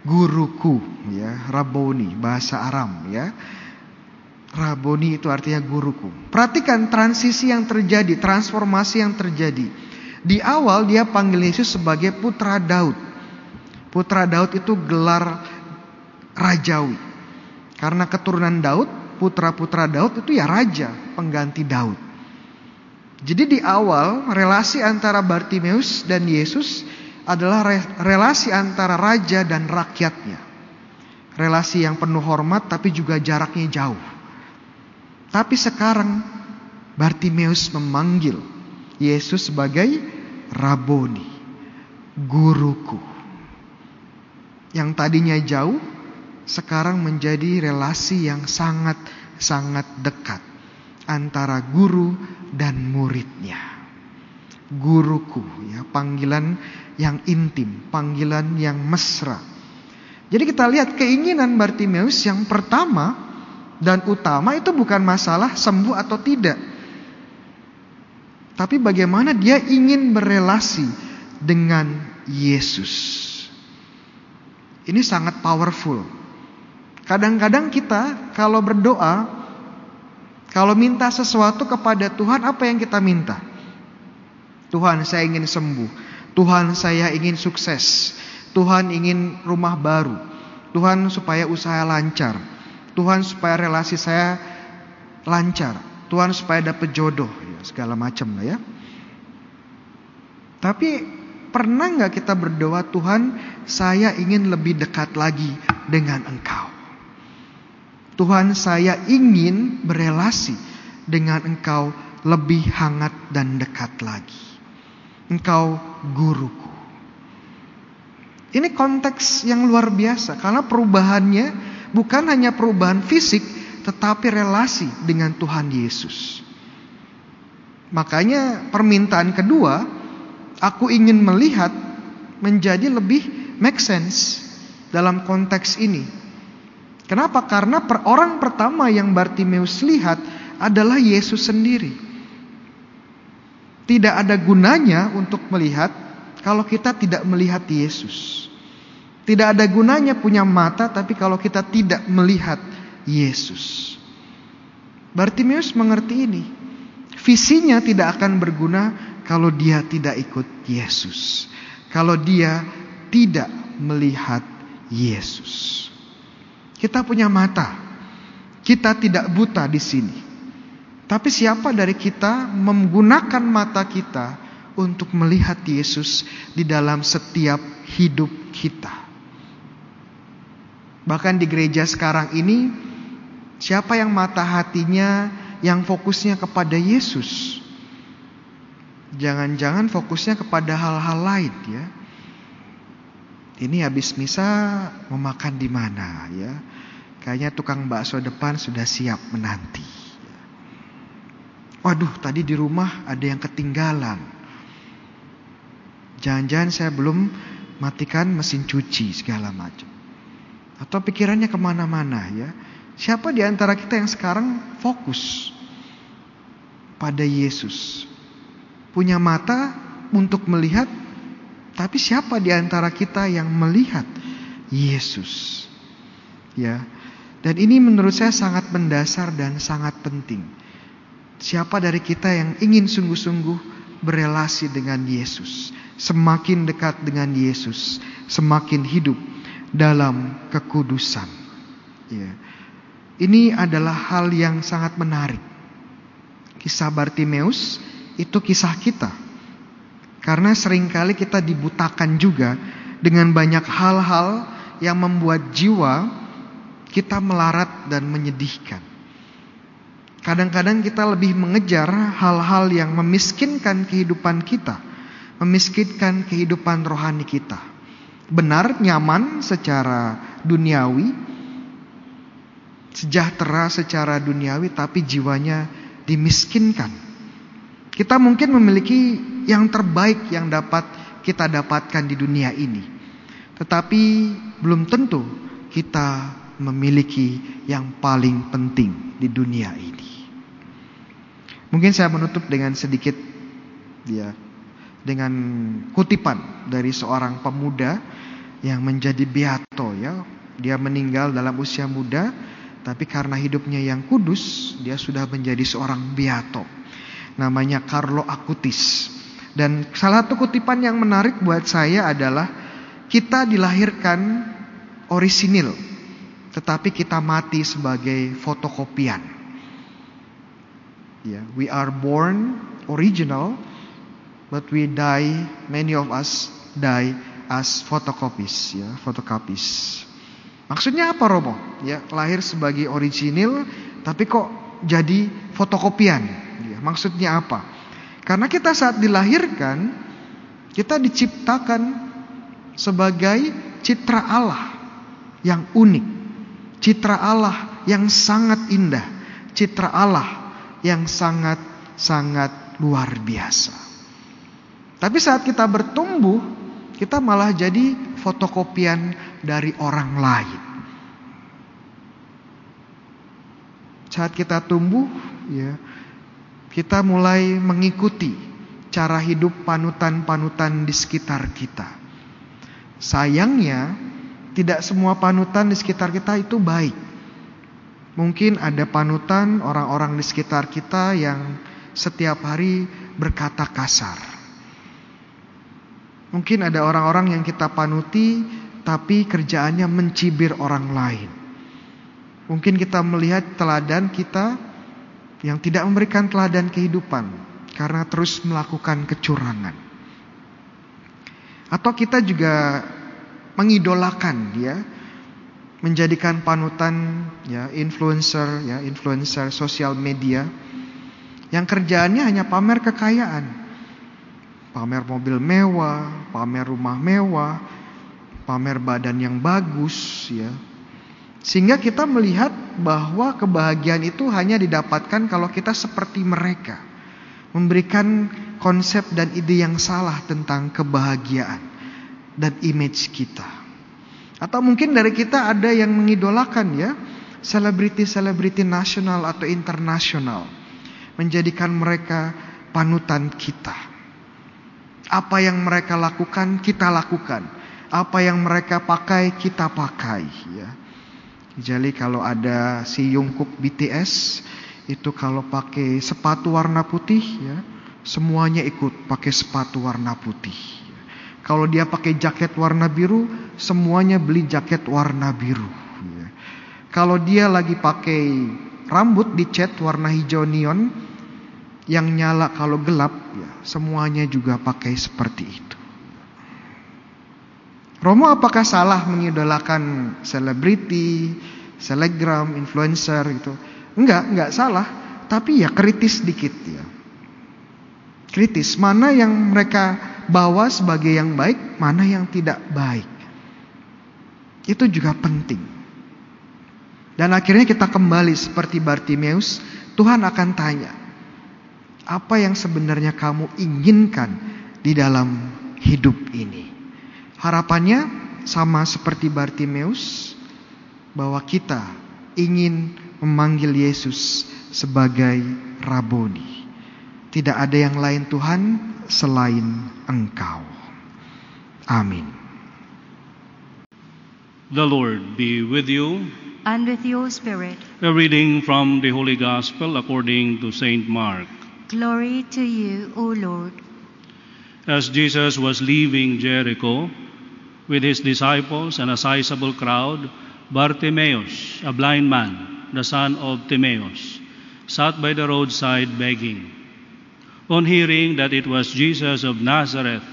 guruku ya. Raboni bahasa Aram ya. Raboni itu artinya guruku. Perhatikan transisi yang terjadi, transformasi yang terjadi. Di awal dia panggil Yesus sebagai putra Daud. Putra Daud itu gelar rajawi. Karena keturunan Daud, putra-putra Daud itu ya raja, pengganti Daud. Jadi di awal relasi antara Bartimeus dan Yesus adalah relasi antara raja dan rakyatnya. Relasi yang penuh hormat tapi juga jaraknya jauh. Tapi sekarang Bartimeus memanggil Yesus sebagai Raboni, guruku. Yang tadinya jauh, sekarang menjadi relasi yang sangat-sangat dekat antara guru dan muridnya. Guruku, ya, panggilan yang intim, panggilan yang mesra. Jadi kita lihat keinginan Bartimeus yang pertama dan utama itu bukan masalah sembuh atau tidak. Tapi bagaimana dia ingin berelasi dengan Yesus. Ini sangat powerful. Kadang-kadang kita kalau berdoa, kalau minta sesuatu kepada Tuhan, apa yang kita minta? Tuhan, saya ingin sembuh. Tuhan, saya ingin sukses. Tuhan ingin rumah baru. Tuhan supaya usaha lancar. Tuhan supaya relasi saya lancar. Tuhan supaya dapat jodoh, ya, segala macam lah ya. Tapi pernah nggak kita berdoa Tuhan, saya ingin lebih dekat lagi dengan Engkau. Tuhan, saya ingin berelasi dengan Engkau lebih hangat dan dekat lagi. Engkau guruku. Ini konteks yang luar biasa karena perubahannya bukan hanya perubahan fisik tetapi relasi dengan Tuhan Yesus. Makanya permintaan kedua, aku ingin melihat menjadi lebih make sense dalam konteks ini. Kenapa? Karena per orang pertama yang Bartimeus lihat adalah Yesus sendiri. Tidak ada gunanya untuk melihat kalau kita tidak melihat Yesus. Tidak ada gunanya punya mata tapi kalau kita tidak melihat Yesus. Bartimeus mengerti ini. Visinya tidak akan berguna kalau dia tidak ikut Yesus. Kalau dia tidak melihat Yesus. Kita punya mata. Kita tidak buta di sini. Tapi siapa dari kita menggunakan mata kita untuk melihat Yesus di dalam setiap hidup kita? Bahkan di gereja sekarang ini, siapa yang mata hatinya yang fokusnya kepada Yesus? Jangan-jangan fokusnya kepada hal-hal lain ya. Ini habis misa memakan di mana ya? Kayaknya tukang bakso depan sudah siap menanti. Waduh, tadi di rumah ada yang ketinggalan. Jangan-jangan saya belum matikan mesin cuci segala macam. Atau pikirannya ke mana-mana ya. Siapa di antara kita yang sekarang fokus pada Yesus? Punya mata untuk melihat, tapi siapa di antara kita yang melihat Yesus? Ya. Dan ini menurut saya sangat mendasar dan sangat penting. Siapa dari kita yang ingin sungguh-sungguh berelasi dengan Yesus, semakin dekat dengan Yesus, semakin hidup dalam kekudusan. Ya. Ini adalah hal yang sangat menarik. Kisah Bartimeus itu kisah kita. Karena sering kali kita dibutakan juga dengan banyak hal-hal yang membuat jiwa kita melarat dan menyedihkan. Kadang-kadang kita lebih mengejar hal-hal yang memiskinkan kehidupan kita, memiskinkan kehidupan rohani kita benar, nyaman secara duniawi, sejahtera secara duniawi, tapi jiwanya dimiskinkan. Kita mungkin memiliki yang terbaik yang dapat kita dapatkan di dunia ini, tetapi belum tentu kita memiliki yang paling penting di dunia ini. Mungkin saya menutup dengan sedikit ya dengan kutipan dari seorang pemuda yang menjadi beato ya. Dia meninggal dalam usia muda, tapi karena hidupnya yang kudus, dia sudah menjadi seorang beato. Namanya Carlo Acutis. Dan salah satu kutipan yang menarik buat saya adalah kita dilahirkan orisinil, tetapi kita mati sebagai fotokopian. Ya, we are born original, but we die. Many of us die as fotokopies ya, fotokopies. Maksudnya apa Romo? Ya, lahir sebagai original tapi kok jadi fotokopian. Ya, maksudnya apa? Karena kita saat dilahirkan kita diciptakan sebagai citra Allah yang unik. Citra Allah yang sangat indah. Citra Allah yang sangat-sangat luar biasa. Tapi saat kita bertumbuh kita malah jadi fotokopian dari orang lain. Saat kita tumbuh, ya, kita mulai mengikuti cara hidup panutan-panutan di sekitar kita. Sayangnya, tidak semua panutan di sekitar kita itu baik. Mungkin ada panutan orang-orang di sekitar kita yang setiap hari berkata kasar. Mungkin ada orang-orang yang kita panuti tapi kerjaannya mencibir orang lain. Mungkin kita melihat teladan kita yang tidak memberikan teladan kehidupan karena terus melakukan kecurangan. Atau kita juga mengidolakan ya, menjadikan panutan ya influencer ya, influencer sosial media yang kerjaannya hanya pamer kekayaan. Pamer mobil mewah, pamer rumah mewah, pamer badan yang bagus ya. Sehingga kita melihat bahwa kebahagiaan itu hanya didapatkan kalau kita seperti mereka. Memberikan konsep dan ide yang salah tentang kebahagiaan dan image kita. Atau mungkin dari kita ada yang mengidolakan ya, selebriti-selebriti nasional atau internasional. Menjadikan mereka panutan kita. Apa yang mereka lakukan, kita lakukan. Apa yang mereka pakai, kita pakai ya. Jadi kalau ada si Yungkook BTS itu kalau pakai sepatu warna putih ya, semuanya ikut pakai sepatu warna putih. Kalau dia pakai jaket warna biru, semuanya beli jaket warna biru. Ya. Kalau dia lagi pakai rambut dicat warna hijau neon yang nyala kalau gelap, ya, semuanya juga pakai seperti itu. Romo apakah salah mengidolakan selebriti, selegram, influencer gitu? Enggak, enggak salah, tapi ya kritis dikit ya. Kritis, mana yang mereka bawa sebagai yang baik, mana yang tidak baik. Itu juga penting. Dan akhirnya kita kembali seperti Bartimeus, Tuhan akan tanya, apa yang sebenarnya kamu inginkan di dalam hidup ini? Harapannya sama seperti Bartimeus bahwa kita ingin memanggil Yesus sebagai Raboni. Tidak ada yang lain Tuhan selain Engkau. Amin. The Lord be with you. and with your spirit. A reading from the Holy Gospel according to St. Mark. Glory to you, O Lord. As Jesus was leaving Jericho with his disciples and a sizable crowd, Bartimaeus, a blind man, the son of Timaeus, sat by the roadside begging. On hearing that it was Jesus of Nazareth,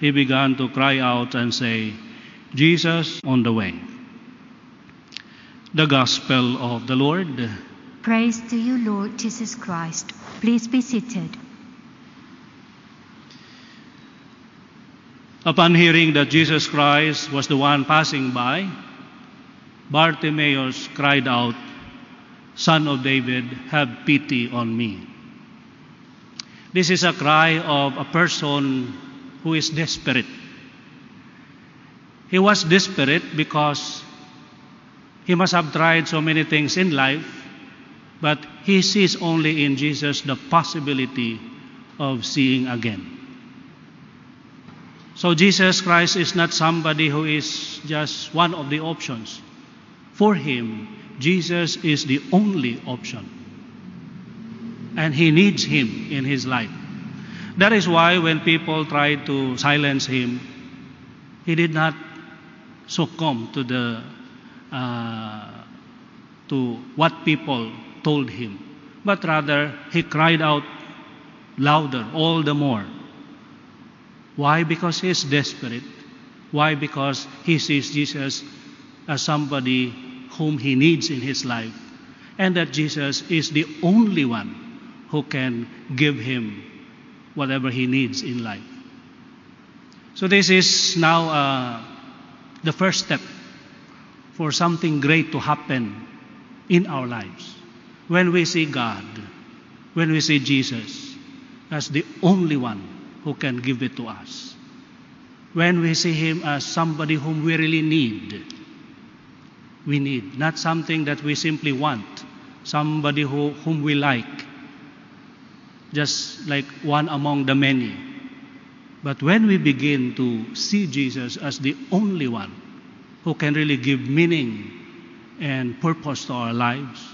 he began to cry out and say, Jesus on the way. The Gospel of the Lord. Praise to you, Lord Jesus Christ. Please be seated. Upon hearing that Jesus Christ was the one passing by, Bartimaeus cried out, Son of David, have pity on me. This is a cry of a person who is desperate. He was desperate because he must have tried so many things in life, but he sees only in Jesus the possibility of seeing again. So Jesus Christ is not somebody who is just one of the options. For him, Jesus is the only option. And he needs him in his life. That is why when people tried to silence him, he did not succumb to the uh, to what people told him, but rather he cried out louder, all the more. Why? Because he is desperate. Why? Because he sees Jesus as somebody whom he needs in his life, and that Jesus is the only one who can give him whatever he needs in life. So, this is now uh, the first step for something great to happen in our lives. When we see God, when we see Jesus as the only one who can give it to us, when we see Him as somebody whom we really need, we need, not something that we simply want, somebody who, whom we like, just like one among the many. But when we begin to see Jesus as the only one who can really give meaning and purpose to our lives,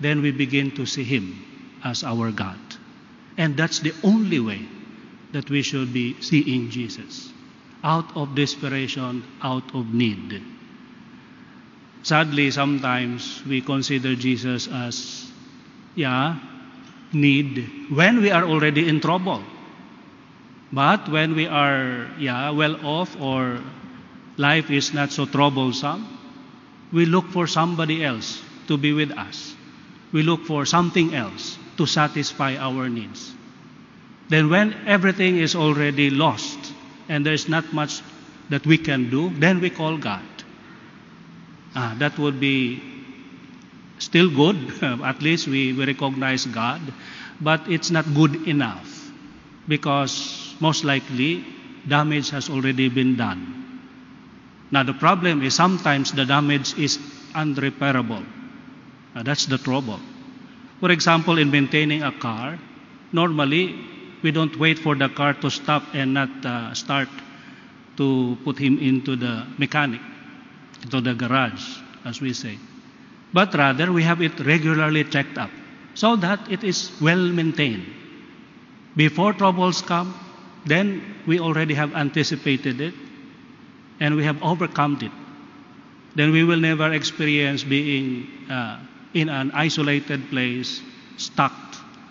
then we begin to see Him as our God. And that's the only way that we should be seeing Jesus out of desperation, out of need. Sadly, sometimes we consider Jesus as, yeah, need when we are already in trouble. But when we are yeah, well off or life is not so troublesome, we look for somebody else to be with us. We look for something else to satisfy our needs. Then, when everything is already lost and there's not much that we can do, then we call God. Ah, that would be still good. <laughs> At least we, we recognize God. But it's not good enough because most likely damage has already been done. Now, the problem is sometimes the damage is unrepairable. Now, that's the trouble. For example, in maintaining a car, normally we don't wait for the car to stop and not uh, start to put him into the mechanic, into the garage, as we say. But rather, we have it regularly checked up so that it is well maintained. Before troubles come, then we already have anticipated it and we have overcome it. Then we will never experience being uh, in an isolated place, stuck,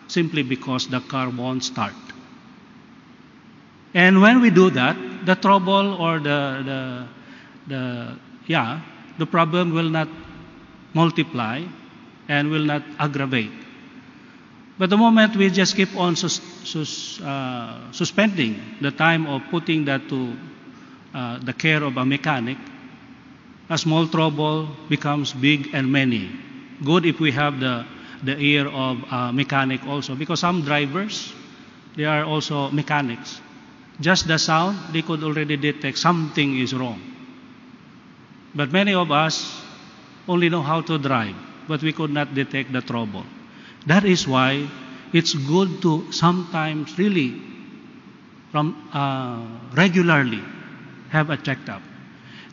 simply because the car won't start. And when we do that, the trouble or the, the, the yeah, the problem will not multiply and will not aggravate. But the moment we just keep on sus, sus, uh, suspending the time of putting that to uh, the care of a mechanic, a small trouble becomes big and many. Good if we have the, the ear of a mechanic also, because some drivers, they are also mechanics. Just the sound, they could already detect something is wrong. But many of us only know how to drive, but we could not detect the trouble. That is why it's good to sometimes really from uh, regularly have a checkup.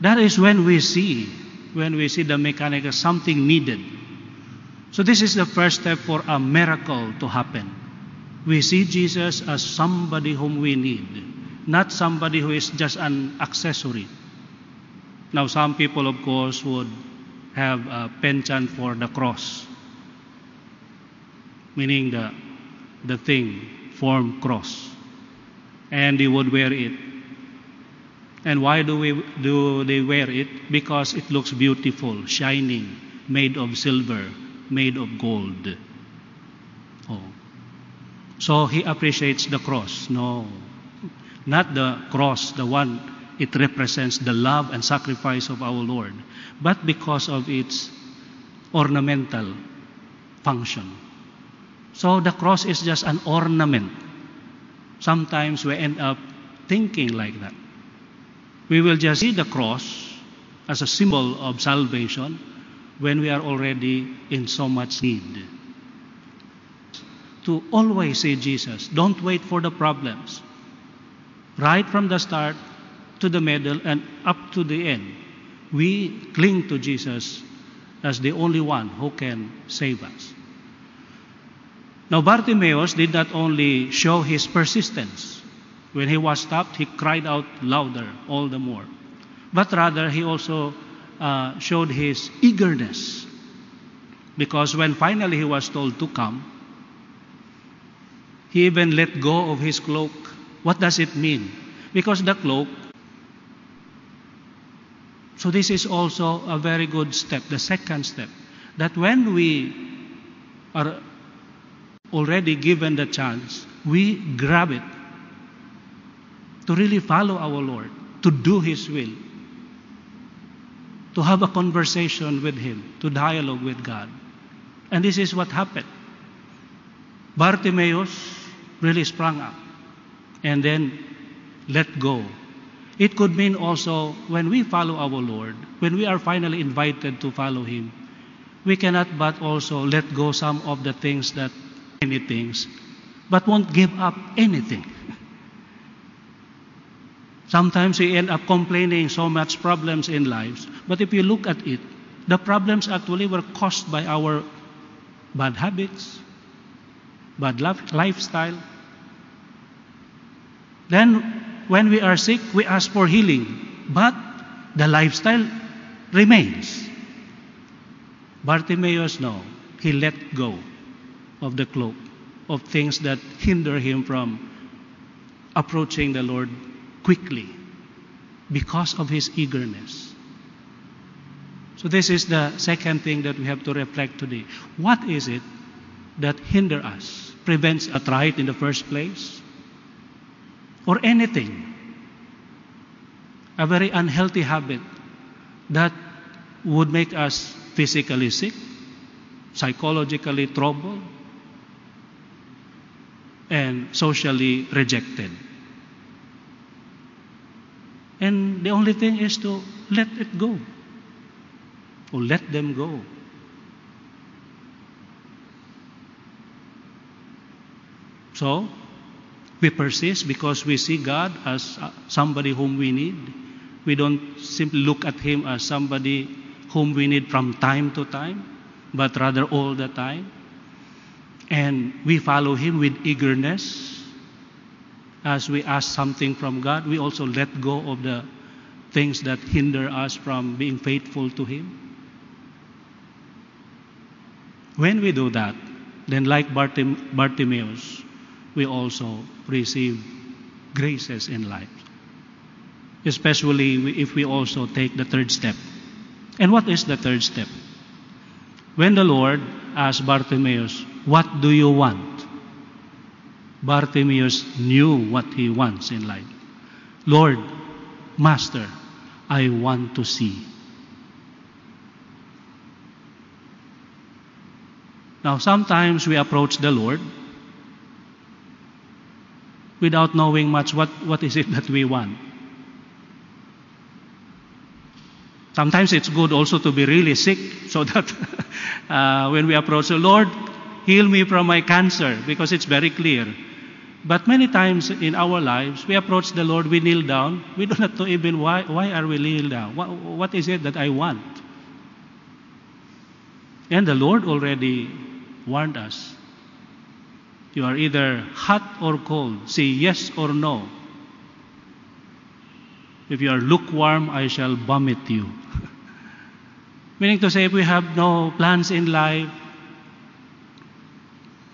That is when we see when we see the mechanic as something needed. So this is the first step for a miracle to happen. We see Jesus as somebody whom we need, not somebody who is just an accessory. Now some people of course would have a penchant for the cross, meaning the the thing form cross, and they would wear it. And why do we do they wear it? Because it looks beautiful, shining, made of silver, made of gold. Oh. So he appreciates the cross. No. Not the cross, the one it represents the love and sacrifice of our Lord, but because of its ornamental function. So the cross is just an ornament. Sometimes we end up thinking like that. We will just see the cross as a symbol of salvation when we are already in so much need. To always see Jesus. Don't wait for the problems. Right from the start to the middle and up to the end, we cling to Jesus as the only one who can save us. Now, Bartimaeus did not only show his persistence. When he was stopped, he cried out louder, all the more. But rather, he also uh, showed his eagerness. Because when finally he was told to come, he even let go of his cloak. What does it mean? Because the cloak, so this is also a very good step, the second step, that when we are already given the chance, we grab it to really follow our Lord, to do His will, to have a conversation with Him, to dialogue with God. And this is what happened. Bartimaeus really sprang up and then let go. It could mean also when we follow our Lord, when we are finally invited to follow Him, we cannot but also let go some of the things that many things, but won't give up anything. Sometimes we end up complaining so much problems in lives, but if you look at it, the problems actually were caused by our bad habits, bad lifestyle. Then, when we are sick, we ask for healing, but the lifestyle remains. Bartimaeus, no, he let go of the cloak. of things that hinder him from approaching the Lord quickly because of his eagerness. So this is the second thing that we have to reflect today. What is it that hinder us, prevents us right in the first place? Or anything, a very unhealthy habit that would make us physically sick, psychologically troubled, and socially rejected. And the only thing is to let it go. Or let them go. So, we persist because we see God as somebody whom we need. We don't simply look at Him as somebody whom we need from time to time, but rather all the time. And we follow Him with eagerness. As we ask something from God, we also let go of the things that hinder us from being faithful to Him. When we do that, then like Bartim- Bartimaeus, we also receive graces in life. Especially if we also take the third step. And what is the third step? When the Lord asked Bartimaeus, What do you want? Bartimaeus knew what he wants in life. Lord, Master, I want to see. Now, sometimes we approach the Lord without knowing much what, what is it that we want. Sometimes it's good also to be really sick so <laughs> that uh, when we approach the Lord, heal me from my cancer because it's very clear. But many times in our lives, we approach the Lord, we kneel down, we do not know even why, why are we kneel down? What, what is it that I want? And the Lord already warned us. You are either hot or cold. Say yes or no. If you are lukewarm, I shall vomit you. <laughs> Meaning to say, if we have no plans in life,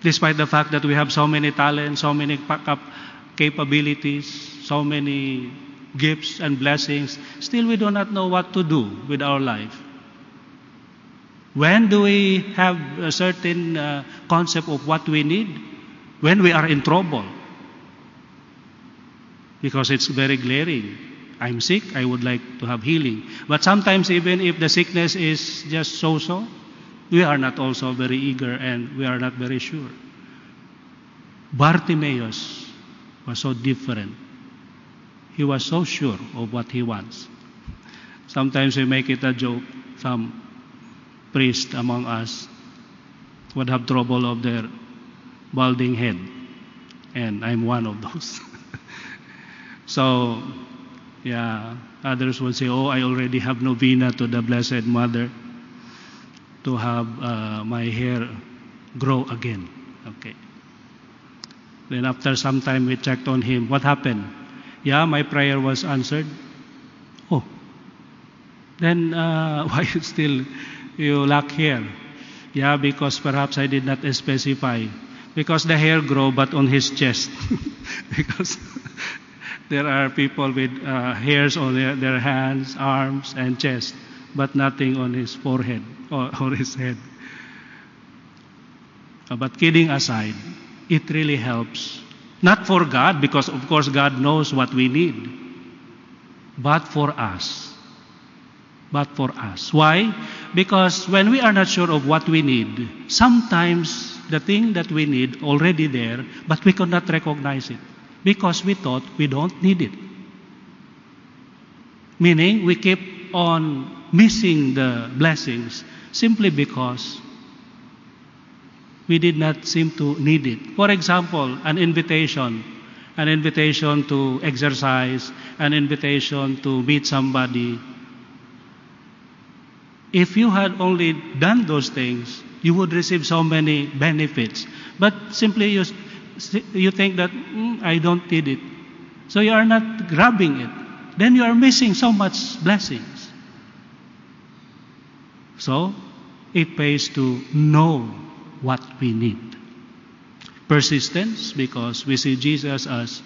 despite the fact that we have so many talents, so many capabilities, so many gifts and blessings, still we do not know what to do with our life. When do we have a certain uh, concept of what we need? When we are in trouble. Because it's very glaring. I'm sick, I would like to have healing. But sometimes, even if the sickness is just so so, we are not also very eager and we are not very sure. Bartimaeus was so different. He was so sure of what he wants. Sometimes we make it a joke. Some priest among us would have trouble of their balding head, and I'm one of those. <laughs> so, yeah, others would say, "Oh, I already have novena to the Blessed Mother to have uh, my hair grow again." Okay. Then after some time, we checked on him. What happened? Yeah, my prayer was answered. Oh, then uh, <laughs> why still you lack hair? Yeah, because perhaps I did not specify. Because the hair grow but on his chest. <laughs> because there are people with uh, hairs on their, their hands, arms, and chest, but nothing on his forehead or, <laughs> or his head. Uh, but kidding aside, it really helps. Not for God, because of course God knows what we need, but for us. But for us. Why? Because when we are not sure of what we need, sometimes the thing that we need already there, but we cannot recognize it because we thought we don't need it. Meaning we keep on missing the blessings simply because we did not seem to need it. For example, an invitation, an invitation to exercise, an invitation to meet somebody. If you had only done those things, you would receive so many benefits. But simply you, you think that mm, I don't need it. So you are not grabbing it. Then you are missing so much blessings. So it pays to know what we need. persistence because we see Jesus as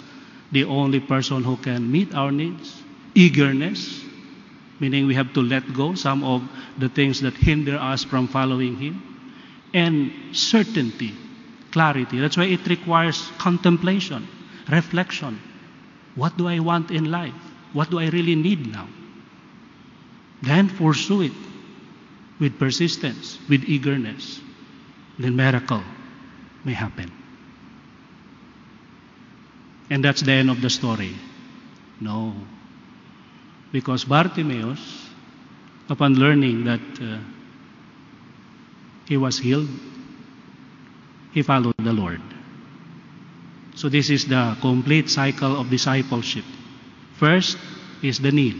the only person who can meet our needs, eagerness, meaning we have to let go some of the things that hinder us from following Him, and certainty, clarity. That's why it requires contemplation, reflection. What do I want in life? What do I really need now? Then pursue it with persistence, with eagerness. Then miracle may happen. And that's the end of the story. No. Because Bartimaeus, upon learning that uh, he was healed, he followed the Lord. So this is the complete cycle of discipleship. First is the need.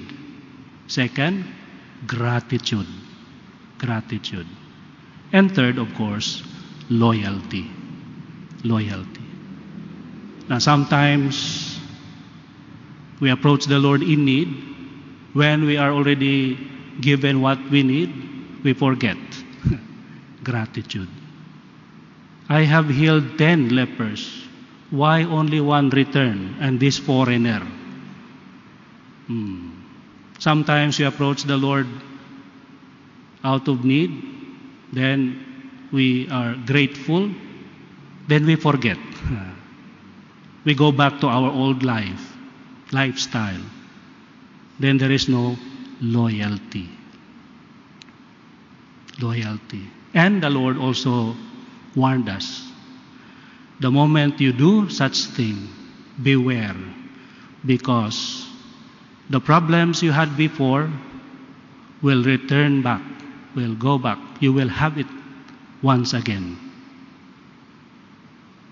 Second, gratitude. Gratitude. And third, of course, loyalty. Loyalty. Now, sometimes we approach the Lord in need. When we are already given what we need, we forget gratitude. I have healed ten lepers. Why only one return and this foreigner? Hmm. Sometimes we approach the Lord out of need, then we are grateful, then we forget. <laughs> We go back to our old life, lifestyle. Then there is no loyalty. Loyalty. And the Lord also warned us. The moment you do such thing, beware, because the problems you had before will return back, will go back. You will have it once again.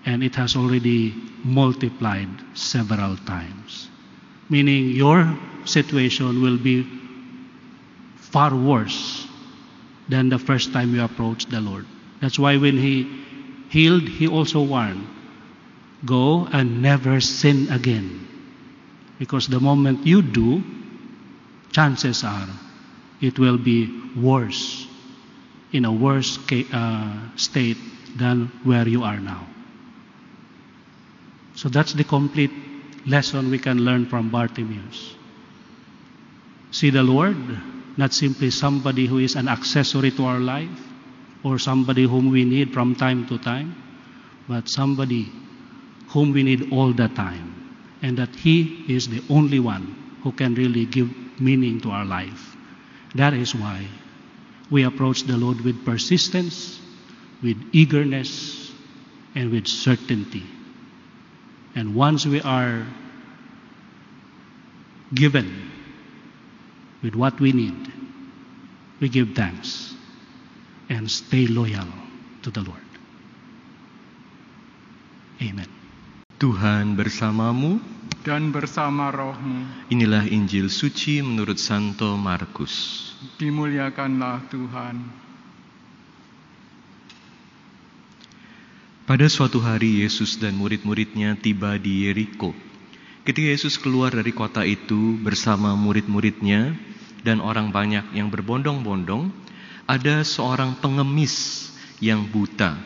And it has already multiplied several times. Meaning your situation will be far worse than the first time you approached the Lord. That's why when He healed, He also warned go and never sin again. Because the moment you do, chances are it will be worse, in a worse uh, state than where you are now. So that's the complete lesson we can learn from Bartimaeus. See the Lord, not simply somebody who is an accessory to our life or somebody whom we need from time to time, but somebody whom we need all the time, and that He is the only one who can really give meaning to our life. That is why we approach the Lord with persistence, with eagerness, and with certainty. And once we are given with what we need, we give thanks and stay loyal to the Lord. Amen. Tuhan bersamamu dan bersama rohmu. Inilah Injil suci menurut Santo Markus. Dimuliakanlah Tuhan. Pada suatu hari Yesus dan murid-muridnya tiba di Yeriko. Ketika Yesus keluar dari kota itu bersama murid-muridnya dan orang banyak yang berbondong-bondong, ada seorang pengemis yang buta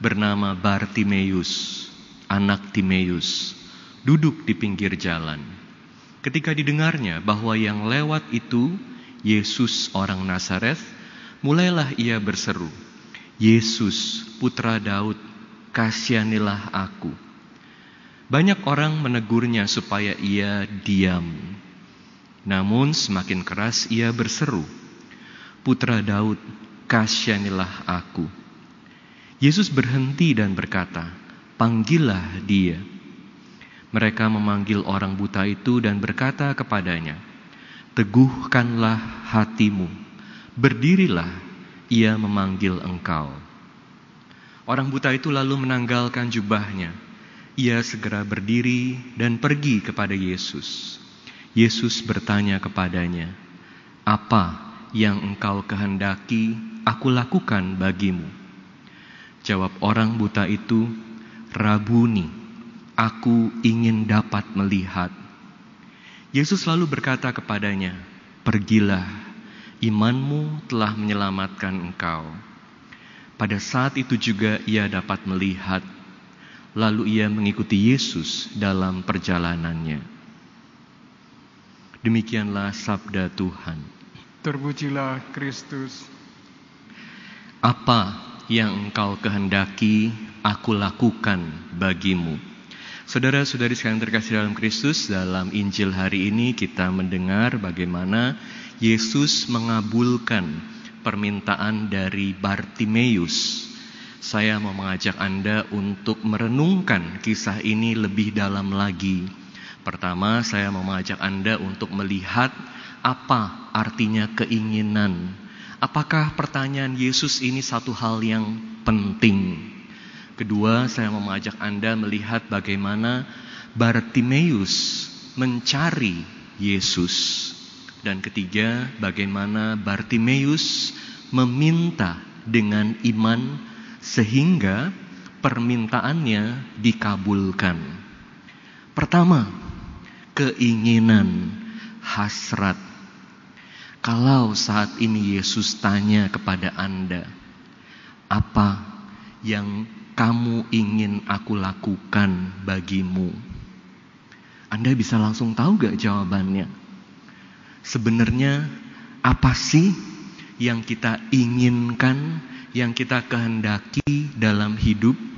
bernama Bartimeus, anak Timeus, duduk di pinggir jalan. Ketika didengarnya bahwa yang lewat itu Yesus orang Nazaret, mulailah ia berseru, "Yesus, putra Daud, kasihanilah aku." Banyak orang menegurnya supaya ia diam. Namun semakin keras ia berseru, "Putra Daud, kasihanilah aku." Yesus berhenti dan berkata, "Panggillah dia." Mereka memanggil orang buta itu dan berkata kepadanya, "Teguhkanlah hatimu, berdirilah, ia memanggil engkau." Orang buta itu lalu menanggalkan jubahnya. Ia segera berdiri dan pergi kepada Yesus. Yesus bertanya kepadanya, "Apa yang engkau kehendaki aku lakukan bagimu?" Jawab orang buta itu, "Rabuni, aku ingin dapat melihat." Yesus lalu berkata kepadanya, "Pergilah, imanmu telah menyelamatkan engkau." Pada saat itu juga ia dapat melihat. lalu ia mengikuti Yesus dalam perjalanannya. Demikianlah sabda Tuhan. Terpujilah Kristus. Apa yang engkau kehendaki, aku lakukan bagimu. Saudara-saudari sekalian terkasih dalam Kristus, dalam Injil hari ini kita mendengar bagaimana Yesus mengabulkan permintaan dari Bartimeus. Saya mau mengajak Anda untuk merenungkan kisah ini lebih dalam lagi. Pertama, saya mau mengajak Anda untuk melihat apa artinya keinginan. Apakah pertanyaan Yesus ini satu hal yang penting? Kedua, saya mau mengajak Anda melihat bagaimana Bartimeus mencari Yesus. Dan ketiga, bagaimana Bartimeus meminta dengan iman sehingga permintaannya dikabulkan. Pertama, keinginan, hasrat. Kalau saat ini Yesus tanya kepada Anda, apa yang kamu ingin aku lakukan bagimu? Anda bisa langsung tahu gak jawabannya? Sebenarnya apa sih yang kita inginkan, yang kita kehendaki dalam hidup?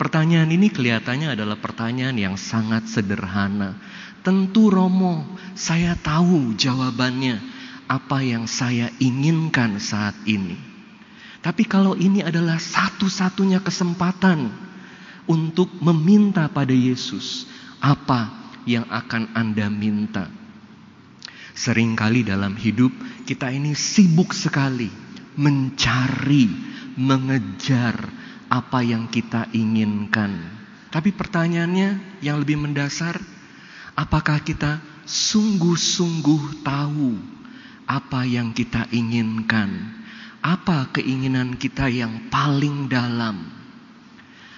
Pertanyaan ini kelihatannya adalah pertanyaan yang sangat sederhana. Tentu Romo, saya tahu jawabannya apa yang saya inginkan saat ini. Tapi kalau ini adalah satu-satunya kesempatan untuk meminta pada Yesus, apa yang akan Anda minta? Seringkali dalam hidup kita ini sibuk sekali mencari, mengejar, apa yang kita inginkan. Tapi pertanyaannya yang lebih mendasar, apakah kita sungguh-sungguh tahu apa yang kita inginkan? Apa keinginan kita yang paling dalam?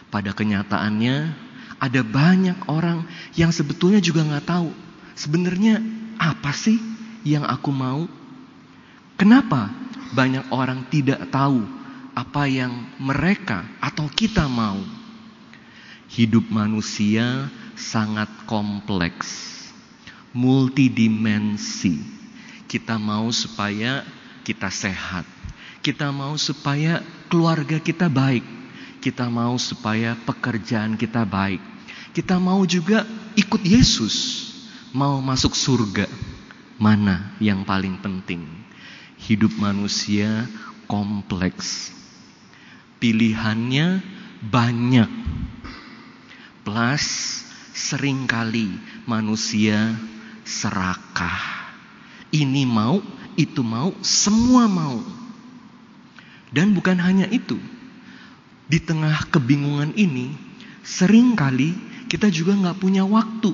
Pada kenyataannya, ada banyak orang yang sebetulnya juga nggak tahu sebenarnya apa sih yang aku mau. Kenapa banyak orang tidak tahu apa yang mereka atau kita mau. Hidup manusia sangat kompleks, multidimensi. Kita mau supaya kita sehat, kita mau supaya keluarga kita baik, kita mau supaya pekerjaan kita baik, kita mau juga ikut Yesus, mau masuk surga. Mana yang paling penting? Hidup manusia kompleks pilihannya banyak. Plus sering kali manusia serakah. Ini mau, itu mau, semua mau. Dan bukan hanya itu. Di tengah kebingungan ini, sering kali kita juga nggak punya waktu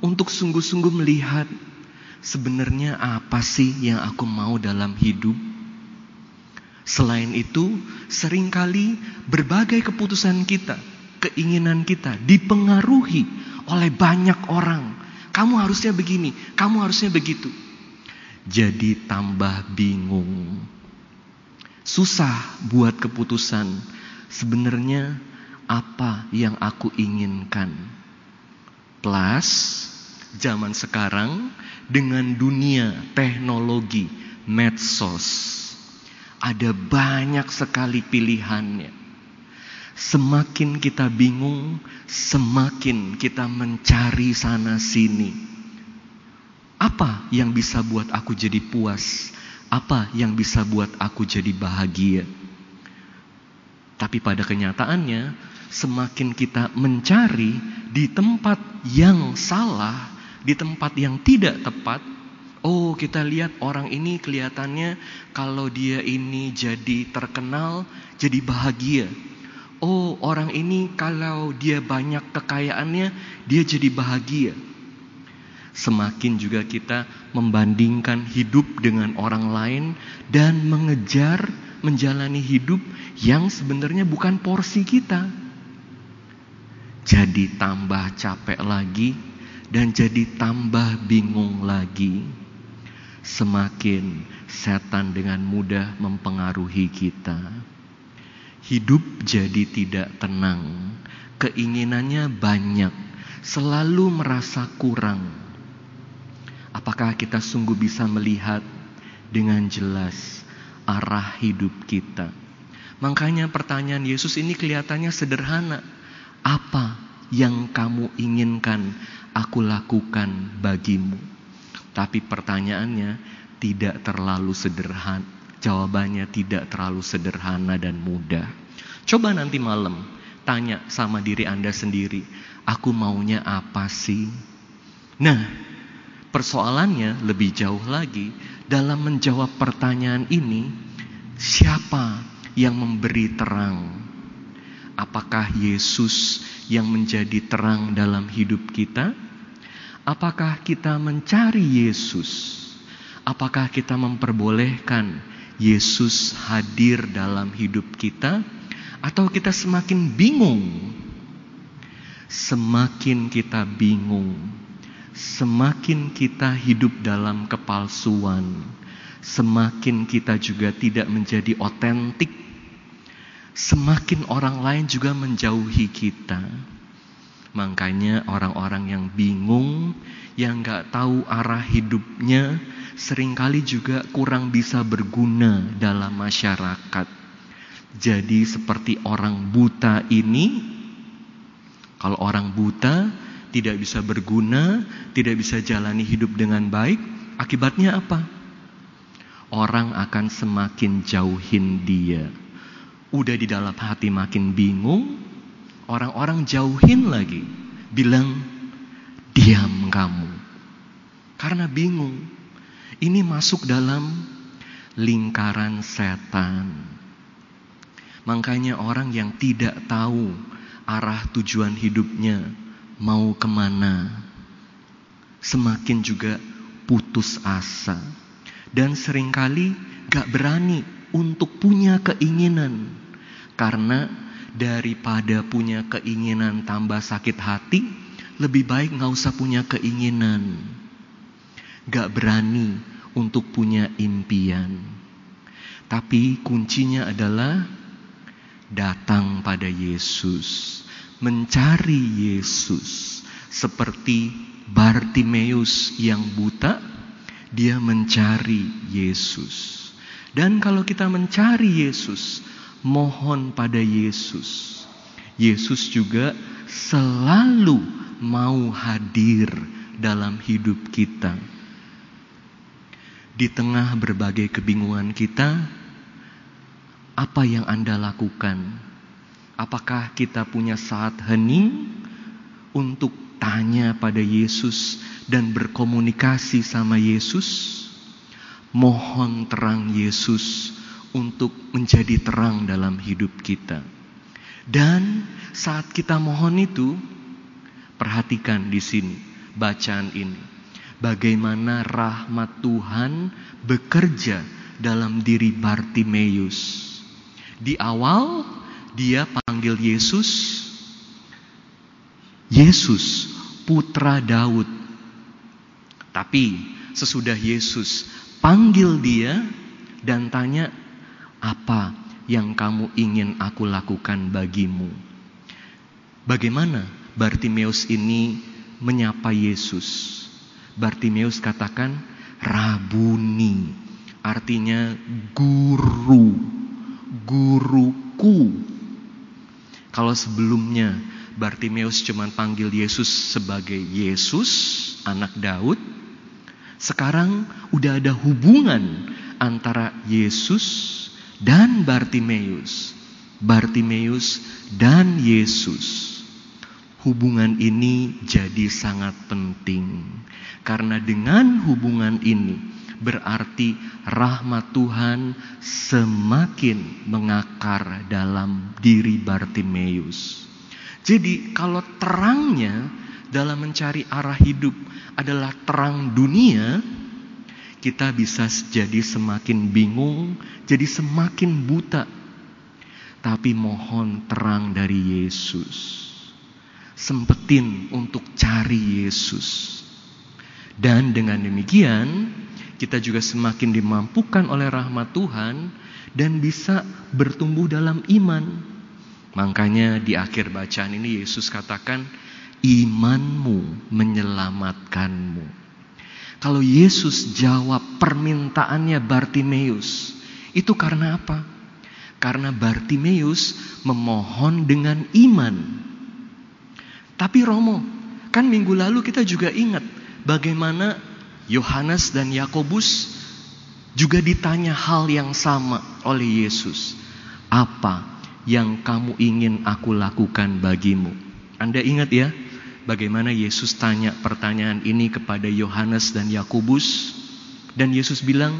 untuk sungguh-sungguh melihat sebenarnya apa sih yang aku mau dalam hidup Selain itu, sering kali berbagai keputusan kita, keinginan kita dipengaruhi oleh banyak orang. Kamu harusnya begini, kamu harusnya begitu. Jadi tambah bingung. Susah buat keputusan. Sebenarnya apa yang aku inginkan? Plus, zaman sekarang dengan dunia teknologi, medsos, ada banyak sekali pilihannya. Semakin kita bingung, semakin kita mencari sana sini. Apa yang bisa buat aku jadi puas? Apa yang bisa buat aku jadi bahagia? Tapi pada kenyataannya, semakin kita mencari di tempat yang salah, di tempat yang tidak tepat, Oh, kita lihat orang ini kelihatannya kalau dia ini jadi terkenal, jadi bahagia. Oh, orang ini kalau dia banyak kekayaannya, dia jadi bahagia. Semakin juga kita membandingkan hidup dengan orang lain dan mengejar menjalani hidup yang sebenarnya bukan porsi kita. Jadi tambah capek lagi dan jadi tambah bingung lagi semakin setan dengan mudah mempengaruhi kita. Hidup jadi tidak tenang keinginannya banyak, selalu merasa kurang. Apakah kita sungguh bisa melihat dengan jelas arah hidup kita? Makanya pertanyaan Yesus ini kelihatannya sederhana. Apa yang kamu inginkan aku lakukan bagimu? Tapi pertanyaannya tidak terlalu sederhana. Jawabannya tidak terlalu sederhana dan mudah. Coba nanti malam tanya sama diri Anda sendiri, aku maunya apa sih? Nah, persoalannya lebih jauh lagi dalam menjawab pertanyaan ini, siapa yang memberi terang? Apakah Yesus yang menjadi terang dalam hidup kita? Apakah kita mencari Yesus? Apakah kita memperbolehkan Yesus hadir dalam hidup kita, atau kita semakin bingung? Semakin kita bingung, semakin kita hidup dalam kepalsuan, semakin kita juga tidak menjadi otentik, semakin orang lain juga menjauhi kita. Makanya orang-orang yang bingung, yang gak tahu arah hidupnya, sering kali juga kurang bisa berguna dalam masyarakat. Jadi seperti orang buta ini, kalau orang buta tidak bisa berguna, tidak bisa jalani hidup dengan baik, akibatnya apa? Orang akan semakin jauhin dia. Udah di dalam hati makin bingung, orang-orang jauhin lagi. Bilang, diam kamu. Karena bingung. Ini masuk dalam lingkaran setan. Makanya orang yang tidak tahu arah tujuan hidupnya mau ke mana. Semakin juga putus asa. Dan sering kali gak berani untuk punya keinginan. Karena daripada punya keinginan tambah sakit hati, lebih baik gak usah punya keinginan. Gak berani untuk punya impian. Tapi kuncinya adalah datang pada Yesus, mencari Yesus, seperti Bartimeus yang buta, dia mencari Yesus. Dan kalau kita mencari Yesus, mohon pada Yesus, Yesus juga selalu mau hadir dalam hidup kita. Di tengah berbagai kebingungan kita, apa yang Anda lakukan? Apakah kita punya saat hening untuk tanya pada Yesus dan berkomunikasi sama Yesus? Mohon terang Yesus untuk menjadi terang dalam hidup kita. Dan saat kita mohon itu, perhatikan di sini bacaan ini. Bagaimana rahmat Tuhan bekerja dalam diri Bartimeus. Di awal dia panggil Yesus Yesus putra Daud. Tapi sesudah Yesus panggil dia dan tanya apa yang kamu ingin aku lakukan bagimu. Bagaimana Bartimeus ini menyapa Yesus? Bartimeus katakan Rabuni, artinya guru, guruku. Kalau sebelumnya Bartimeus cuma panggil Yesus sebagai Yesus, anak Daud, sekarang udah ada hubungan antara Yesus dan Bartimeus. Bartimeus dan Yesus. Hubungan ini jadi sangat penting karena dengan hubungan ini berarti rahmat Tuhan semakin mengakar dalam diri Bartimeus. Jadi kalau terangnya dalam mencari arah hidup adalah terang dunia, kita bisa jadi semakin bingung, jadi semakin buta. Tapi mohon terang dari Yesus. Sempetin untuk cari Yesus. Dan dengan demikian, kita juga semakin dimampukan oleh rahmat Tuhan dan bisa bertumbuh dalam iman. Makanya di akhir bacaan ini Yesus katakan, imanmu menyelamatkanmu. Kalau Yesus jawab permintaannya Bartimeus, itu karena apa? Karena Bartimeus memohon dengan iman. Tapi Romo, kan minggu lalu kita juga ingat bagaimana Yohanes dan Yakobus juga ditanya hal yang sama oleh Yesus. Apa yang kamu ingin aku lakukan bagimu. Anda ingat ya, bagaimana Yesus tanya pertanyaan ini kepada Yohanes dan Yakobus, dan Yesus bilang,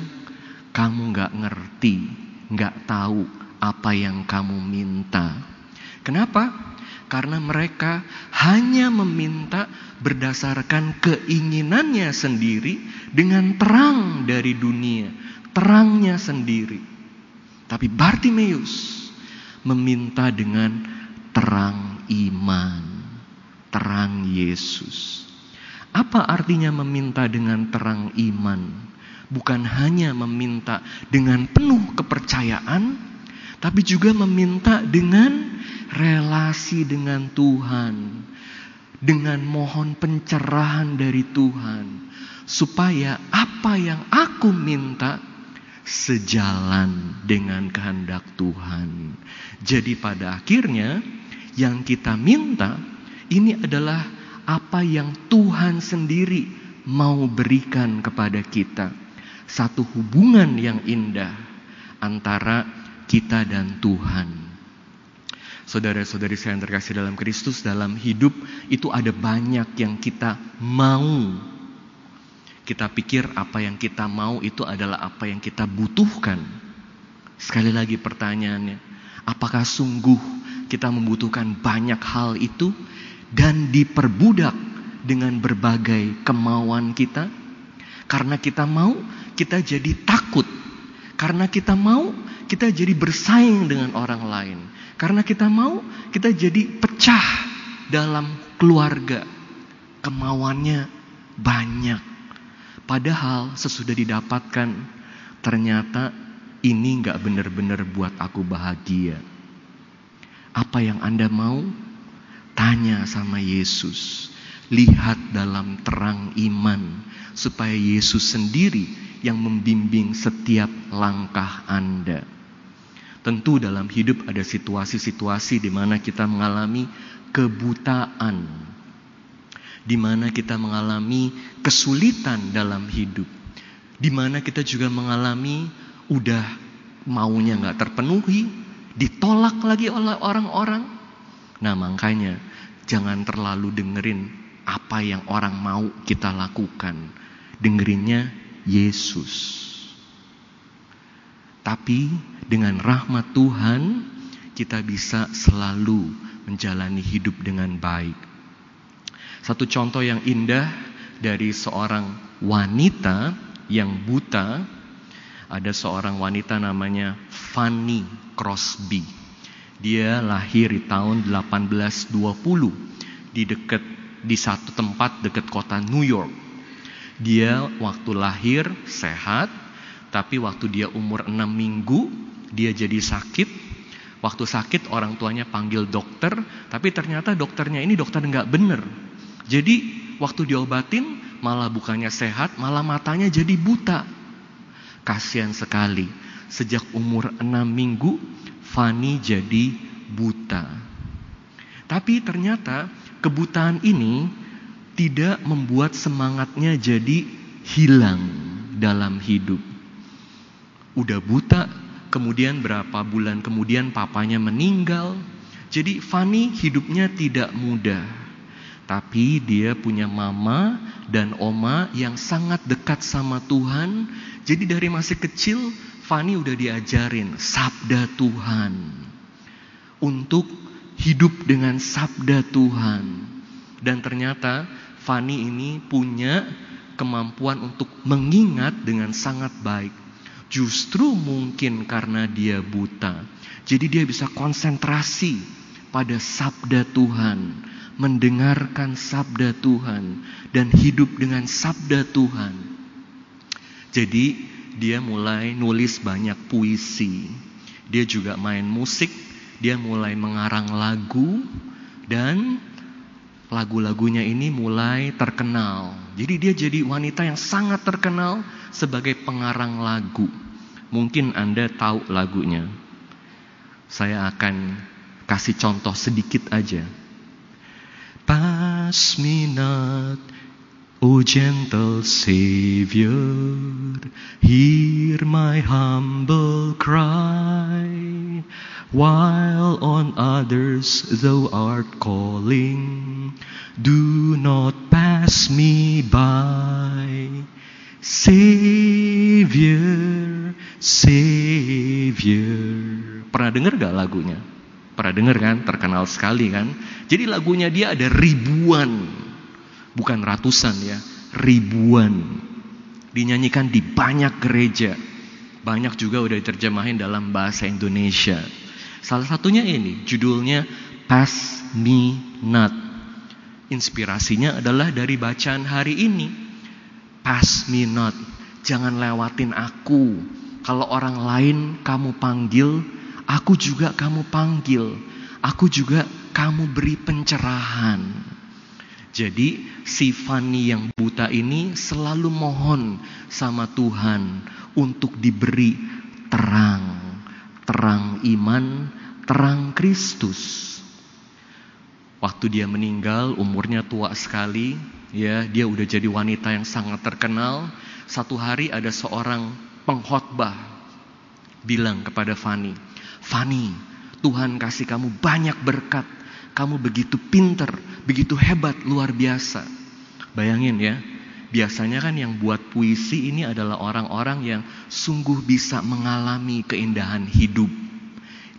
"Kamu nggak ngerti, nggak tahu apa yang kamu minta." Kenapa? Karena mereka hanya meminta berdasarkan keinginannya sendiri dengan terang dari dunia, terangnya sendiri. Tapi Bartimeus meminta dengan terang iman, terang Yesus. Apa artinya meminta dengan terang iman? Bukan hanya meminta dengan penuh kepercayaan, tapi juga meminta dengan relasi dengan Tuhan, dengan mohon pencerahan dari Tuhan, supaya apa yang aku minta sejalan dengan kehendak Tuhan. Jadi pada akhirnya yang kita minta ini adalah apa yang Tuhan sendiri mau berikan kepada kita. Satu hubungan yang indah antara kita dan Tuhan. Saudara-saudari saya yang terkasih dalam Kristus, dalam hidup itu ada banyak yang kita mau. Kita pikir apa yang kita mau itu adalah apa yang kita butuhkan. Sekali lagi pertanyaannya, Apakah sungguh kita membutuhkan banyak hal itu dan diperbudak dengan berbagai kemauan kita? Karena kita mau, kita jadi takut. Karena kita mau, kita jadi bersaing dengan orang lain. Karena kita mau, kita jadi pecah dalam keluarga. Kemauannya banyak. Padahal sesudah didapatkan, ternyata ini nggak benar-benar buat aku bahagia. Apa yang Anda mau? Tanya sama Yesus. Lihat dalam terang iman supaya Yesus sendiri yang membimbing setiap langkah Anda. Tentu dalam hidup ada situasi-situasi di mana kita mengalami kebutaan. Di mana kita mengalami kesulitan dalam hidup. Di mana kita juga mengalami udah maunya nggak terpenuhi, ditolak lagi oleh orang-orang. Nah makanya jangan terlalu dengerin apa yang orang mau kita lakukan. Dengerinnya Yesus. Tapi dengan rahmat Tuhan kita bisa selalu menjalani hidup dengan baik. Satu contoh yang indah dari seorang wanita yang buta ada seorang wanita namanya Fanny Crosby. Dia lahir di tahun 1820 di dekat di satu tempat dekat kota New York. Dia waktu lahir sehat, tapi waktu dia umur 6 minggu dia jadi sakit. Waktu sakit orang tuanya panggil dokter, tapi ternyata dokternya ini dokter nggak bener. Jadi waktu diobatin malah bukannya sehat, malah matanya jadi buta. Kasihan sekali. Sejak umur enam minggu, Fani jadi buta. Tapi ternyata kebutaan ini tidak membuat semangatnya jadi hilang dalam hidup. Udah buta, kemudian berapa bulan kemudian papanya meninggal. Jadi Fani hidupnya tidak mudah. Tapi dia punya mama dan oma yang sangat dekat sama Tuhan jadi dari masih kecil Fani udah diajarin sabda Tuhan. Untuk hidup dengan sabda Tuhan. Dan ternyata Fani ini punya kemampuan untuk mengingat dengan sangat baik. Justru mungkin karena dia buta. Jadi dia bisa konsentrasi pada sabda Tuhan, mendengarkan sabda Tuhan dan hidup dengan sabda Tuhan. Jadi dia mulai nulis banyak puisi. Dia juga main musik dia mulai mengarang lagu dan lagu-lagunya ini mulai terkenal. Jadi dia jadi wanita yang sangat terkenal sebagai pengarang lagu. Mungkin Anda tahu lagunya. Saya akan kasih contoh sedikit aja. Not O gentle Savior, hear my humble cry, while on others thou art calling, do not pass me by. Savior, Savior. Pernah dengar gak lagunya? Pernah dengar kan? Terkenal sekali kan? Jadi lagunya dia ada ribuan bukan ratusan ya, ribuan. Dinyanyikan di banyak gereja. Banyak juga udah diterjemahin dalam bahasa Indonesia. Salah satunya ini, judulnya Pass Me Not. Inspirasinya adalah dari bacaan hari ini. Pass me not. Jangan lewatin aku. Kalau orang lain kamu panggil, aku juga kamu panggil. Aku juga kamu beri pencerahan. Jadi si Fani yang buta ini selalu mohon sama Tuhan untuk diberi terang. Terang iman, terang Kristus. Waktu dia meninggal umurnya tua sekali, ya dia udah jadi wanita yang sangat terkenal. Satu hari ada seorang pengkhotbah bilang kepada Fani, Fani, Tuhan kasih kamu banyak berkat. Kamu begitu pinter, begitu hebat, luar biasa. Bayangin ya, biasanya kan yang buat puisi ini adalah orang-orang yang sungguh bisa mengalami keindahan hidup.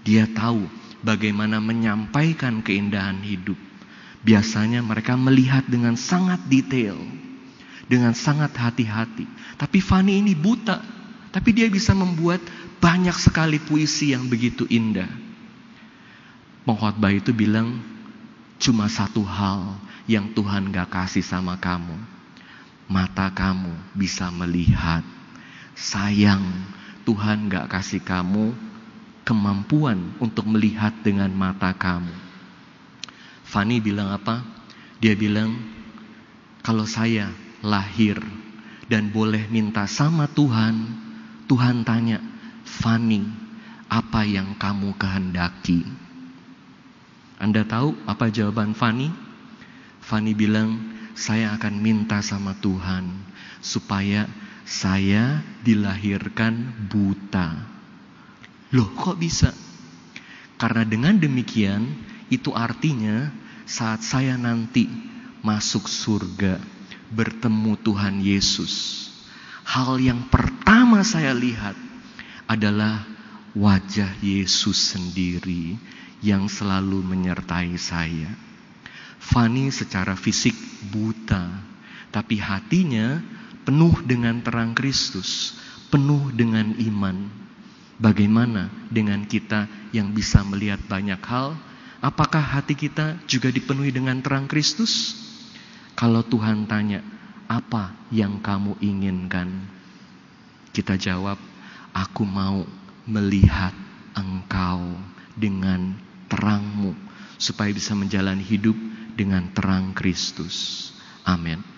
Dia tahu bagaimana menyampaikan keindahan hidup. Biasanya mereka melihat dengan sangat detail, dengan sangat hati-hati. Tapi Fani ini buta, tapi dia bisa membuat banyak sekali puisi yang begitu indah. Pengkhotbah itu bilang, cuma satu hal yang Tuhan gak kasih sama kamu. Mata kamu bisa melihat. Sayang, Tuhan gak kasih kamu kemampuan untuk melihat dengan mata kamu. Fani bilang apa? Dia bilang, kalau saya lahir dan boleh minta sama Tuhan, Tuhan tanya, Fani, apa yang kamu kehendaki? Anda tahu apa jawaban Fani? Fani bilang, saya akan minta sama Tuhan supaya saya dilahirkan buta. Loh kok bisa? Karena dengan demikian itu artinya saat saya nanti masuk surga bertemu Tuhan Yesus. Hal yang pertama saya lihat adalah wajah Yesus sendiri yang selalu menyertai saya. Fani secara fisik buta, tapi hatinya penuh dengan terang Kristus, penuh dengan iman. Bagaimana dengan kita yang bisa melihat banyak hal? Apakah hati kita juga dipenuhi dengan terang Kristus? Kalau Tuhan tanya, "Apa yang kamu inginkan?" Kita jawab, "Aku mau melihat Engkau dengan terangmu supaya bisa menjalani hidup dengan terang Kristus. Amin.